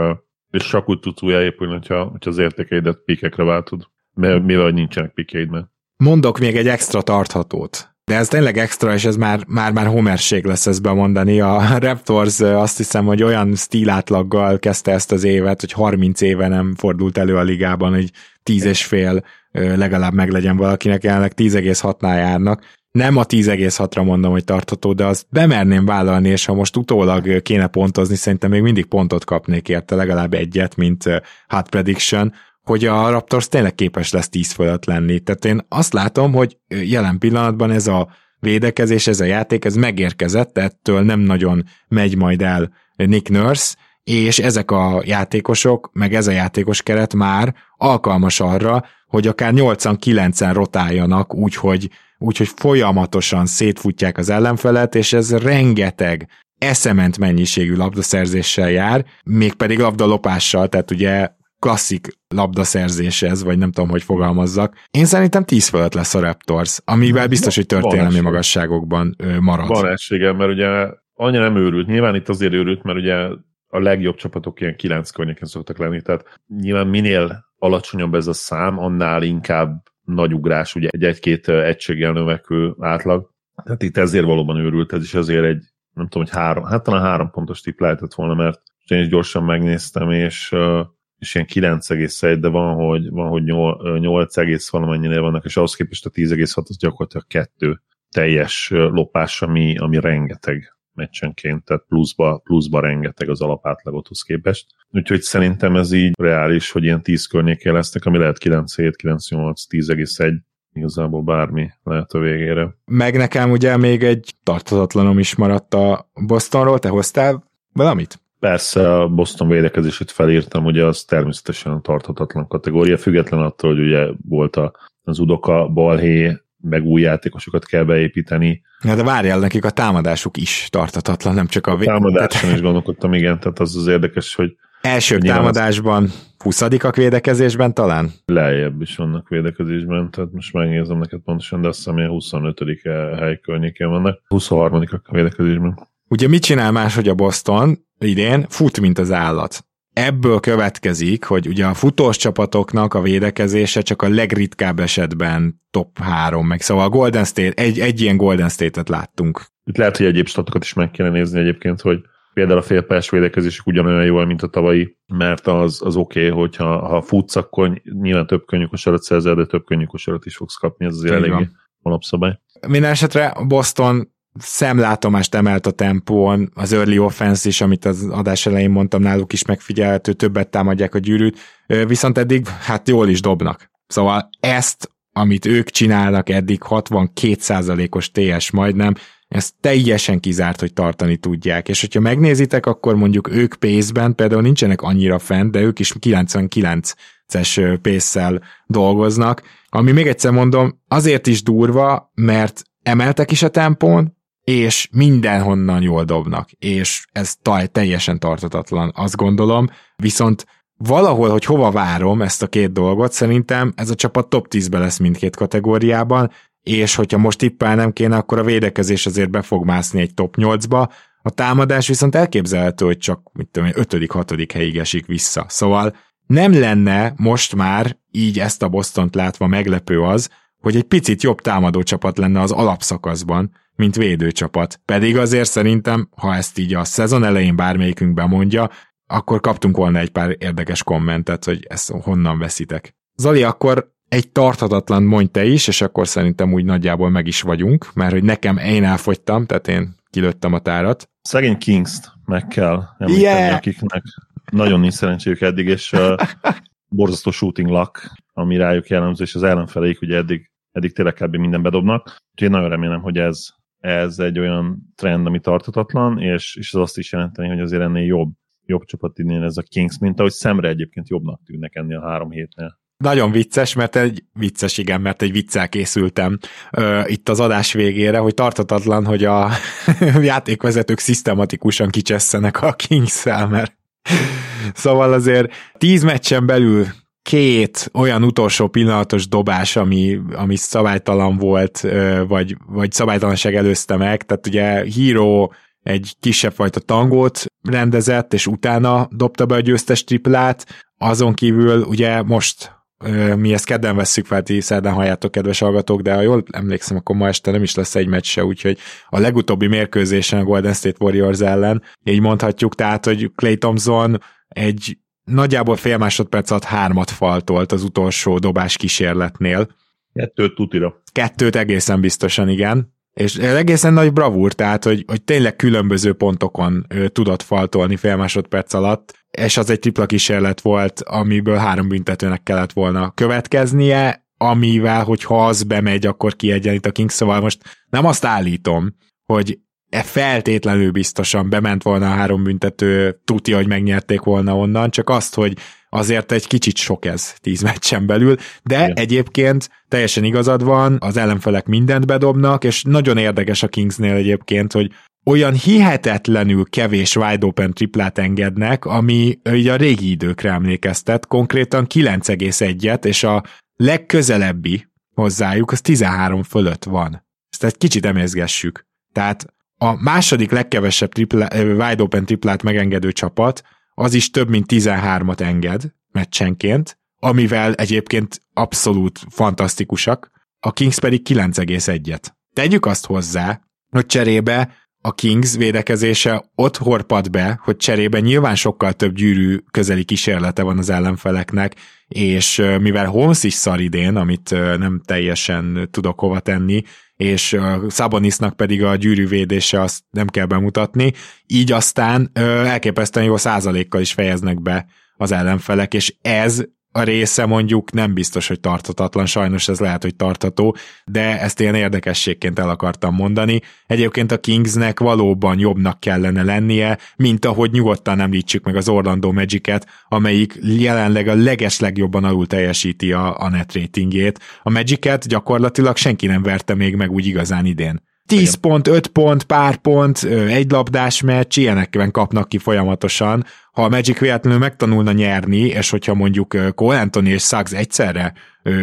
és csak úgy tudsz újjáépülni, hogyha, hogyha az értékeidet pikekre váltod, mert mivel nincsenek pikeid meg. Mondok még egy extra tarthatót. De ez tényleg extra, és ez már, már, már homerség lesz ezt bemondani. A Raptors azt hiszem, hogy olyan stílátlaggal kezdte ezt az évet, hogy 30 éve nem fordult elő a ligában, hogy 10 és fél legalább meglegyen valakinek, jelenleg 10,6-nál járnak. Nem a 10,6-ra mondom, hogy tartható, de azt bemerném vállalni, és ha most utólag kéne pontozni, szerintem még mindig pontot kapnék érte, legalább egyet, mint hot prediction, hogy a Raptors tényleg képes lesz 10 fölött lenni. Tehát én azt látom, hogy jelen pillanatban ez a védekezés, ez a játék, ez megérkezett, ettől nem nagyon megy majd el Nick Nurse, és ezek a játékosok, meg ez a játékos keret már alkalmas arra, hogy akár 8-9-en rotáljanak, úgyhogy, úgyhogy folyamatosan szétfutják az ellenfelet, és ez rengeteg eszement mennyiségű labdaszerzéssel jár, mégpedig labdalopással, tehát ugye klasszik labdaszerzés ez, vagy nem tudom, hogy fogalmazzak. Én szerintem 10 fölött lesz a Raptors, amivel biztos, hogy történelmi magasságokban marad. Van essége, mert ugye annyira nem őrült. Nyilván itt azért őrült, mert ugye a legjobb csapatok ilyen 9 környéken szoktak lenni, tehát nyilván minél alacsonyabb ez a szám, annál inkább nagy ugrás, ugye egy egy-két egységgel növekvő átlag. Tehát itt ezért valóban őrült, ez is azért egy, nem tudom, hogy három, hát talán három pontos tipp lehetett volna, mert én is gyorsan megnéztem, és, és ilyen 9,1, de van, hogy, van, hogy 8, egész valamennyinél vannak, és ahhoz képest a 10,6 az gyakorlatilag kettő teljes lopás, ami, ami rengeteg meccsenként, tehát pluszba, pluszba rengeteg az alapátlagothoz képest. Úgyhogy szerintem ez így reális, hogy ilyen 10 környékén lesznek, ami lehet 9,7, 9,8, 10,1, igazából bármi lehet a végére. Meg nekem ugye még egy tartatatlanom is maradt a Bostonról, te hoztál valamit? Persze a Boston védekezését felírtam, ugye az természetesen tarthatatlan kategória, független attól, hogy ugye volt a, az Udoka, Balhé, meg új játékosokat kell beépíteni. Ja, de várjál, nekik a támadásuk is tartatatlan, nem csak a... vé- Támadáson is gondolkodtam, igen, tehát az az érdekes, hogy Első támadásban 20 védekezésben talán? lejjebb is vannak védekezésben, tehát most megnézem neked pontosan, de azt hiszem, hogy a 25. hely környékén vannak, 23. a védekezésben. Ugye mit csinál máshogy a Boston idén? Fut, mint az állat. Ebből következik, hogy ugye a futós csapatoknak a védekezése csak a legritkább esetben top 3, meg szóval a Golden State, egy, egy ilyen Golden State-et láttunk. Itt lehet, hogy egyéb statokat is meg kéne nézni egyébként, hogy például a félpályás védekezésük ugyanolyan jól, mint a tavalyi, mert az, az oké, okay, hogyha ha futsz, akkor nyilván több könnyű kosarat szerzel, de több könnyű kosarat is fogsz kapni, ez azért eléggé alapszabály. Minden esetre Boston szemlátomást emelt a tempón, az early offense is, amit az adás elején mondtam, náluk is megfigyelhető, többet támadják a gyűrűt, viszont eddig hát jól is dobnak. Szóval ezt, amit ők csinálnak eddig 62%-os TS majdnem, ez teljesen kizárt, hogy tartani tudják. És hogyha megnézitek, akkor mondjuk ők pénzben például nincsenek annyira fent, de ők is 99-es pénzsel dolgoznak, ami még egyszer mondom, azért is durva, mert emeltek is a tempón, és mindenhonnan jól dobnak, és ez taj, teljesen tartatatlan, azt gondolom, viszont valahol, hogy hova várom ezt a két dolgot, szerintem ez a csapat top 10-be lesz mindkét kategóriában, és hogyha most tippelnem kéne, akkor a védekezés azért be fog mászni egy top 8-ba, a támadás viszont elképzelhető, hogy csak mit tudom, én, 5.-6. helyig esik vissza. Szóval nem lenne most már így ezt a Bostont látva meglepő az, hogy egy picit jobb támadó csapat lenne az alapszakaszban, mint védőcsapat. Pedig azért szerintem, ha ezt így a szezon elején bármelyikünk bemondja, akkor kaptunk volna egy pár érdekes kommentet, hogy ezt honnan veszitek. Zali, akkor egy tarthatatlan mondj te is, és akkor szerintem úgy nagyjából meg is vagyunk, mert hogy nekem én elfogytam, tehát én kilőttem a tárat. Szegény Kings-t meg kell említeni, Yeah! akiknek nagyon nincs szerencséjük eddig, és uh, [laughs] borzasztó shooting luck, ami rájuk jellemző, és az ellenfeleik ugye eddig, eddig tényleg kb. minden bedobnak. Úgyhogy én nagyon remélem, hogy ez, ez egy olyan trend, ami tartatatlan, és, és az azt is jelenteni, hogy azért ennél jobb, jobb csapat idén ez a Kings, mint ahogy szemre egyébként jobbnak tűnnek ennél a három hétnél. nagyon vicces, mert egy vicces, igen, mert egy viccel készültem uh, itt az adás végére, hogy tartatatlan, hogy a [laughs] játékvezetők szisztematikusan kicsesszenek a kings mert szóval azért tíz meccsen belül két olyan utolsó pillanatos dobás, ami, ami szabálytalan volt, vagy, vagy szabálytalanság előzte meg, tehát ugye Hero egy kisebb fajta tangót rendezett, és utána dobta be a győztes triplát, azon kívül ugye most mi ezt kedden vesszük fel, ti szerdán halljátok, kedves hallgatók, de ha jól emlékszem, akkor ma este nem is lesz egy meccs se, úgyhogy a legutóbbi mérkőzésen a Golden State Warriors ellen, így mondhatjuk, tehát, hogy Clay Thompson egy nagyjából fél másodperc alatt hármat faltolt az utolsó dobás kísérletnél. Kettőt tutira. Kettőt egészen biztosan, igen. És egészen nagy bravúr, tehát, hogy, hogy tényleg különböző pontokon ő, tudott faltolni fél másodperc alatt, és az egy tripla kísérlet volt, amiből három büntetőnek kellett volna következnie, amivel, hogyha az bemegy, akkor kiegyenlít a Kings, szóval most nem azt állítom, hogy feltétlenül biztosan bement volna a három büntető, tudja, hogy megnyerték volna onnan, csak azt, hogy azért egy kicsit sok ez tíz meccsen belül, de Igen. egyébként teljesen igazad van, az ellenfelek mindent bedobnak, és nagyon érdekes a Kingsnél egyébként, hogy olyan hihetetlenül kevés wide open triplát engednek, ami így a régi időkre emlékeztet, konkrétan 9,1-et, és a legközelebbi hozzájuk az 13 fölött van. Ezt egy kicsit emészgessük. Tehát a második legkevesebb tripla, wide open triplát megengedő csapat, az is több mint 13-at enged meccsenként, amivel egyébként abszolút fantasztikusak, a Kings pedig 9,1-et. Tegyük azt hozzá, hogy cserébe a Kings védekezése ott horpad be, hogy cserébe nyilván sokkal több gyűrű közeli kísérlete van az ellenfeleknek, és mivel Holmes is szar idén, amit nem teljesen tudok hova tenni, és Szabonisnak pedig a gyűrűvédése azt nem kell bemutatni, így aztán elképesztően jó százalékkal is fejeznek be az ellenfelek, és ez a része mondjuk nem biztos, hogy tartatatlan, sajnos ez lehet, hogy tartató, de ezt ilyen érdekességként el akartam mondani. Egyébként a Kingsnek valóban jobbnak kellene lennie, mint ahogy nyugodtan említsük meg az Orlando Magic-et, amelyik jelenleg a leges legjobban alul teljesíti a, a net ratingjét. A Magic-et gyakorlatilag senki nem verte még meg úgy igazán idén. 10 Igen. pont, 5 pont, pár pont, egy labdás meccs, ilyenekben kapnak ki folyamatosan. Ha a Magic véletlenül megtanulna nyerni, és hogyha mondjuk Cole Anthony és Suggs egyszerre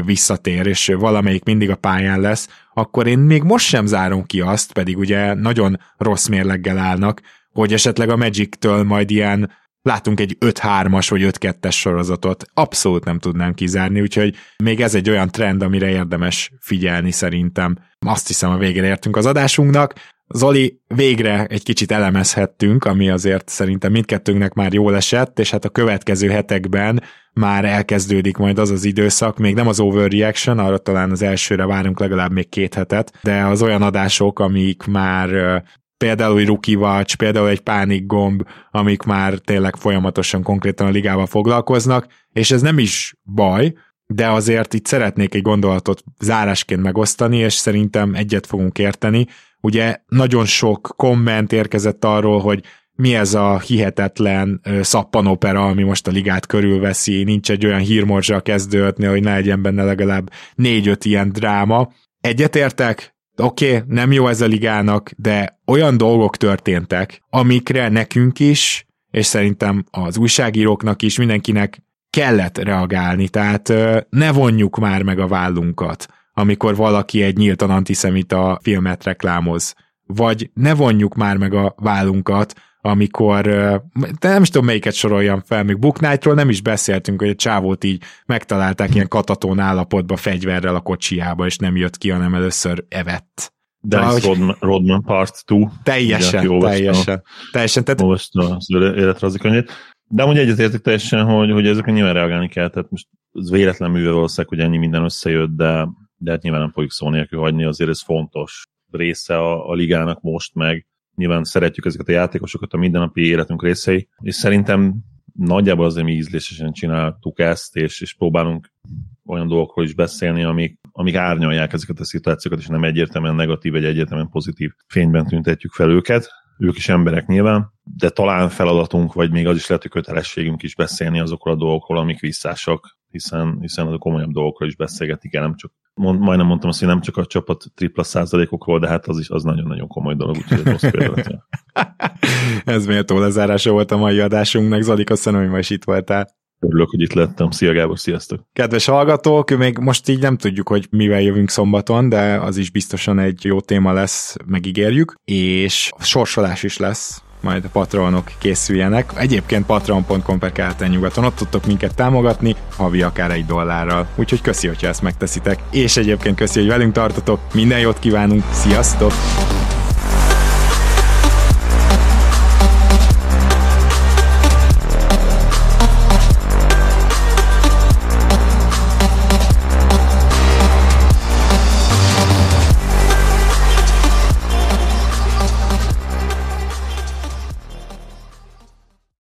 visszatér, és valamelyik mindig a pályán lesz, akkor én még most sem zárom ki azt, pedig ugye nagyon rossz mérleggel állnak, hogy esetleg a Magic-től majd ilyen látunk egy 5-3-as vagy 5-2-es sorozatot, abszolút nem tudnám kizárni, úgyhogy még ez egy olyan trend, amire érdemes figyelni szerintem. Azt hiszem a végére értünk az adásunknak. Zoli, végre egy kicsit elemezhettünk, ami azért szerintem mindkettőnknek már jól esett, és hát a következő hetekben már elkezdődik majd az az időszak, még nem az overreaction, arra talán az elsőre várunk legalább még két hetet, de az olyan adások, amik már például egy rookie watch, például egy pánik gomb, amik már tényleg folyamatosan konkrétan a ligával foglalkoznak, és ez nem is baj, de azért itt szeretnék egy gondolatot zárásként megosztani, és szerintem egyet fogunk érteni. Ugye nagyon sok komment érkezett arról, hogy mi ez a hihetetlen szappanopera, ami most a ligát körülveszi, nincs egy olyan hírmorzsa a kezdőtnél, hogy ne legyen benne legalább négy-öt ilyen dráma. Egyetértek, oké, okay, nem jó ez a ligának, de olyan dolgok történtek, amikre nekünk is, és szerintem az újságíróknak is, mindenkinek kellett reagálni, tehát ne vonjuk már meg a vállunkat, amikor valaki egy nyíltan antiszemita filmet reklámoz, vagy ne vonjuk már meg a vállunkat, amikor, de nem is tudom melyiket soroljam fel, még Book Knight-ról nem is beszéltünk, hogy a csávót így megtalálták ilyen katatón állapotba fegyverrel a kocsiába, és nem jött ki, hanem először evett. Dennis Rodman, Rodman Part 2. Teljesen, ugye, teljesen. teljesen tehát... Olvastam az életrajzikönyvét. De amúgy egyetértek teljesen, hogy, hogy ezekre nyilván reagálni kell, tehát most ez véletlen műve valószínűleg, hogy ennyi minden összejött, de, de hát nyilván nem fogjuk szó nélkül hagyni, azért ez fontos része a, a ligának most, meg nyilván szeretjük ezeket a játékosokat, a mindennapi életünk részei, és szerintem nagyjából azért mi ízlésesen csináltuk ezt, és, és próbálunk olyan dolgokról is beszélni, amik, amik árnyalják ezeket a szituációkat, és nem egyértelműen negatív, vagy egyértelműen pozitív fényben tüntetjük fel őket. Ők is emberek nyilván, de talán feladatunk, vagy még az is lehet, hogy kötelességünk is beszélni azokról a dolgokról, amik visszásak, hiszen, hiszen a komolyabb dolgokról is beszélgetik el, nem csak mond, majdnem mondtam azt, hogy nem csak a csapat tripla százalékokról, de hát az is az nagyon-nagyon komoly dolog, úgyhogy rossz példa. [laughs] Ez méltó lezárása volt a mai adásunknak. Zoli, köszönöm, hogy ma is itt voltál. Örülök, hogy itt lettem. Szia Gábor, sziasztok! Kedves hallgatók, még most így nem tudjuk, hogy mivel jövünk szombaton, de az is biztosan egy jó téma lesz, megígérjük, és sorsolás is lesz majd a patronok készüljenek. Egyébként patreon.com per nyugaton, ott tudtok minket támogatni, havi akár egy dollárral. Úgyhogy köszi, hogyha ezt megteszitek. És egyébként köszi, hogy velünk tartotok. Minden jót kívánunk, sziasztok!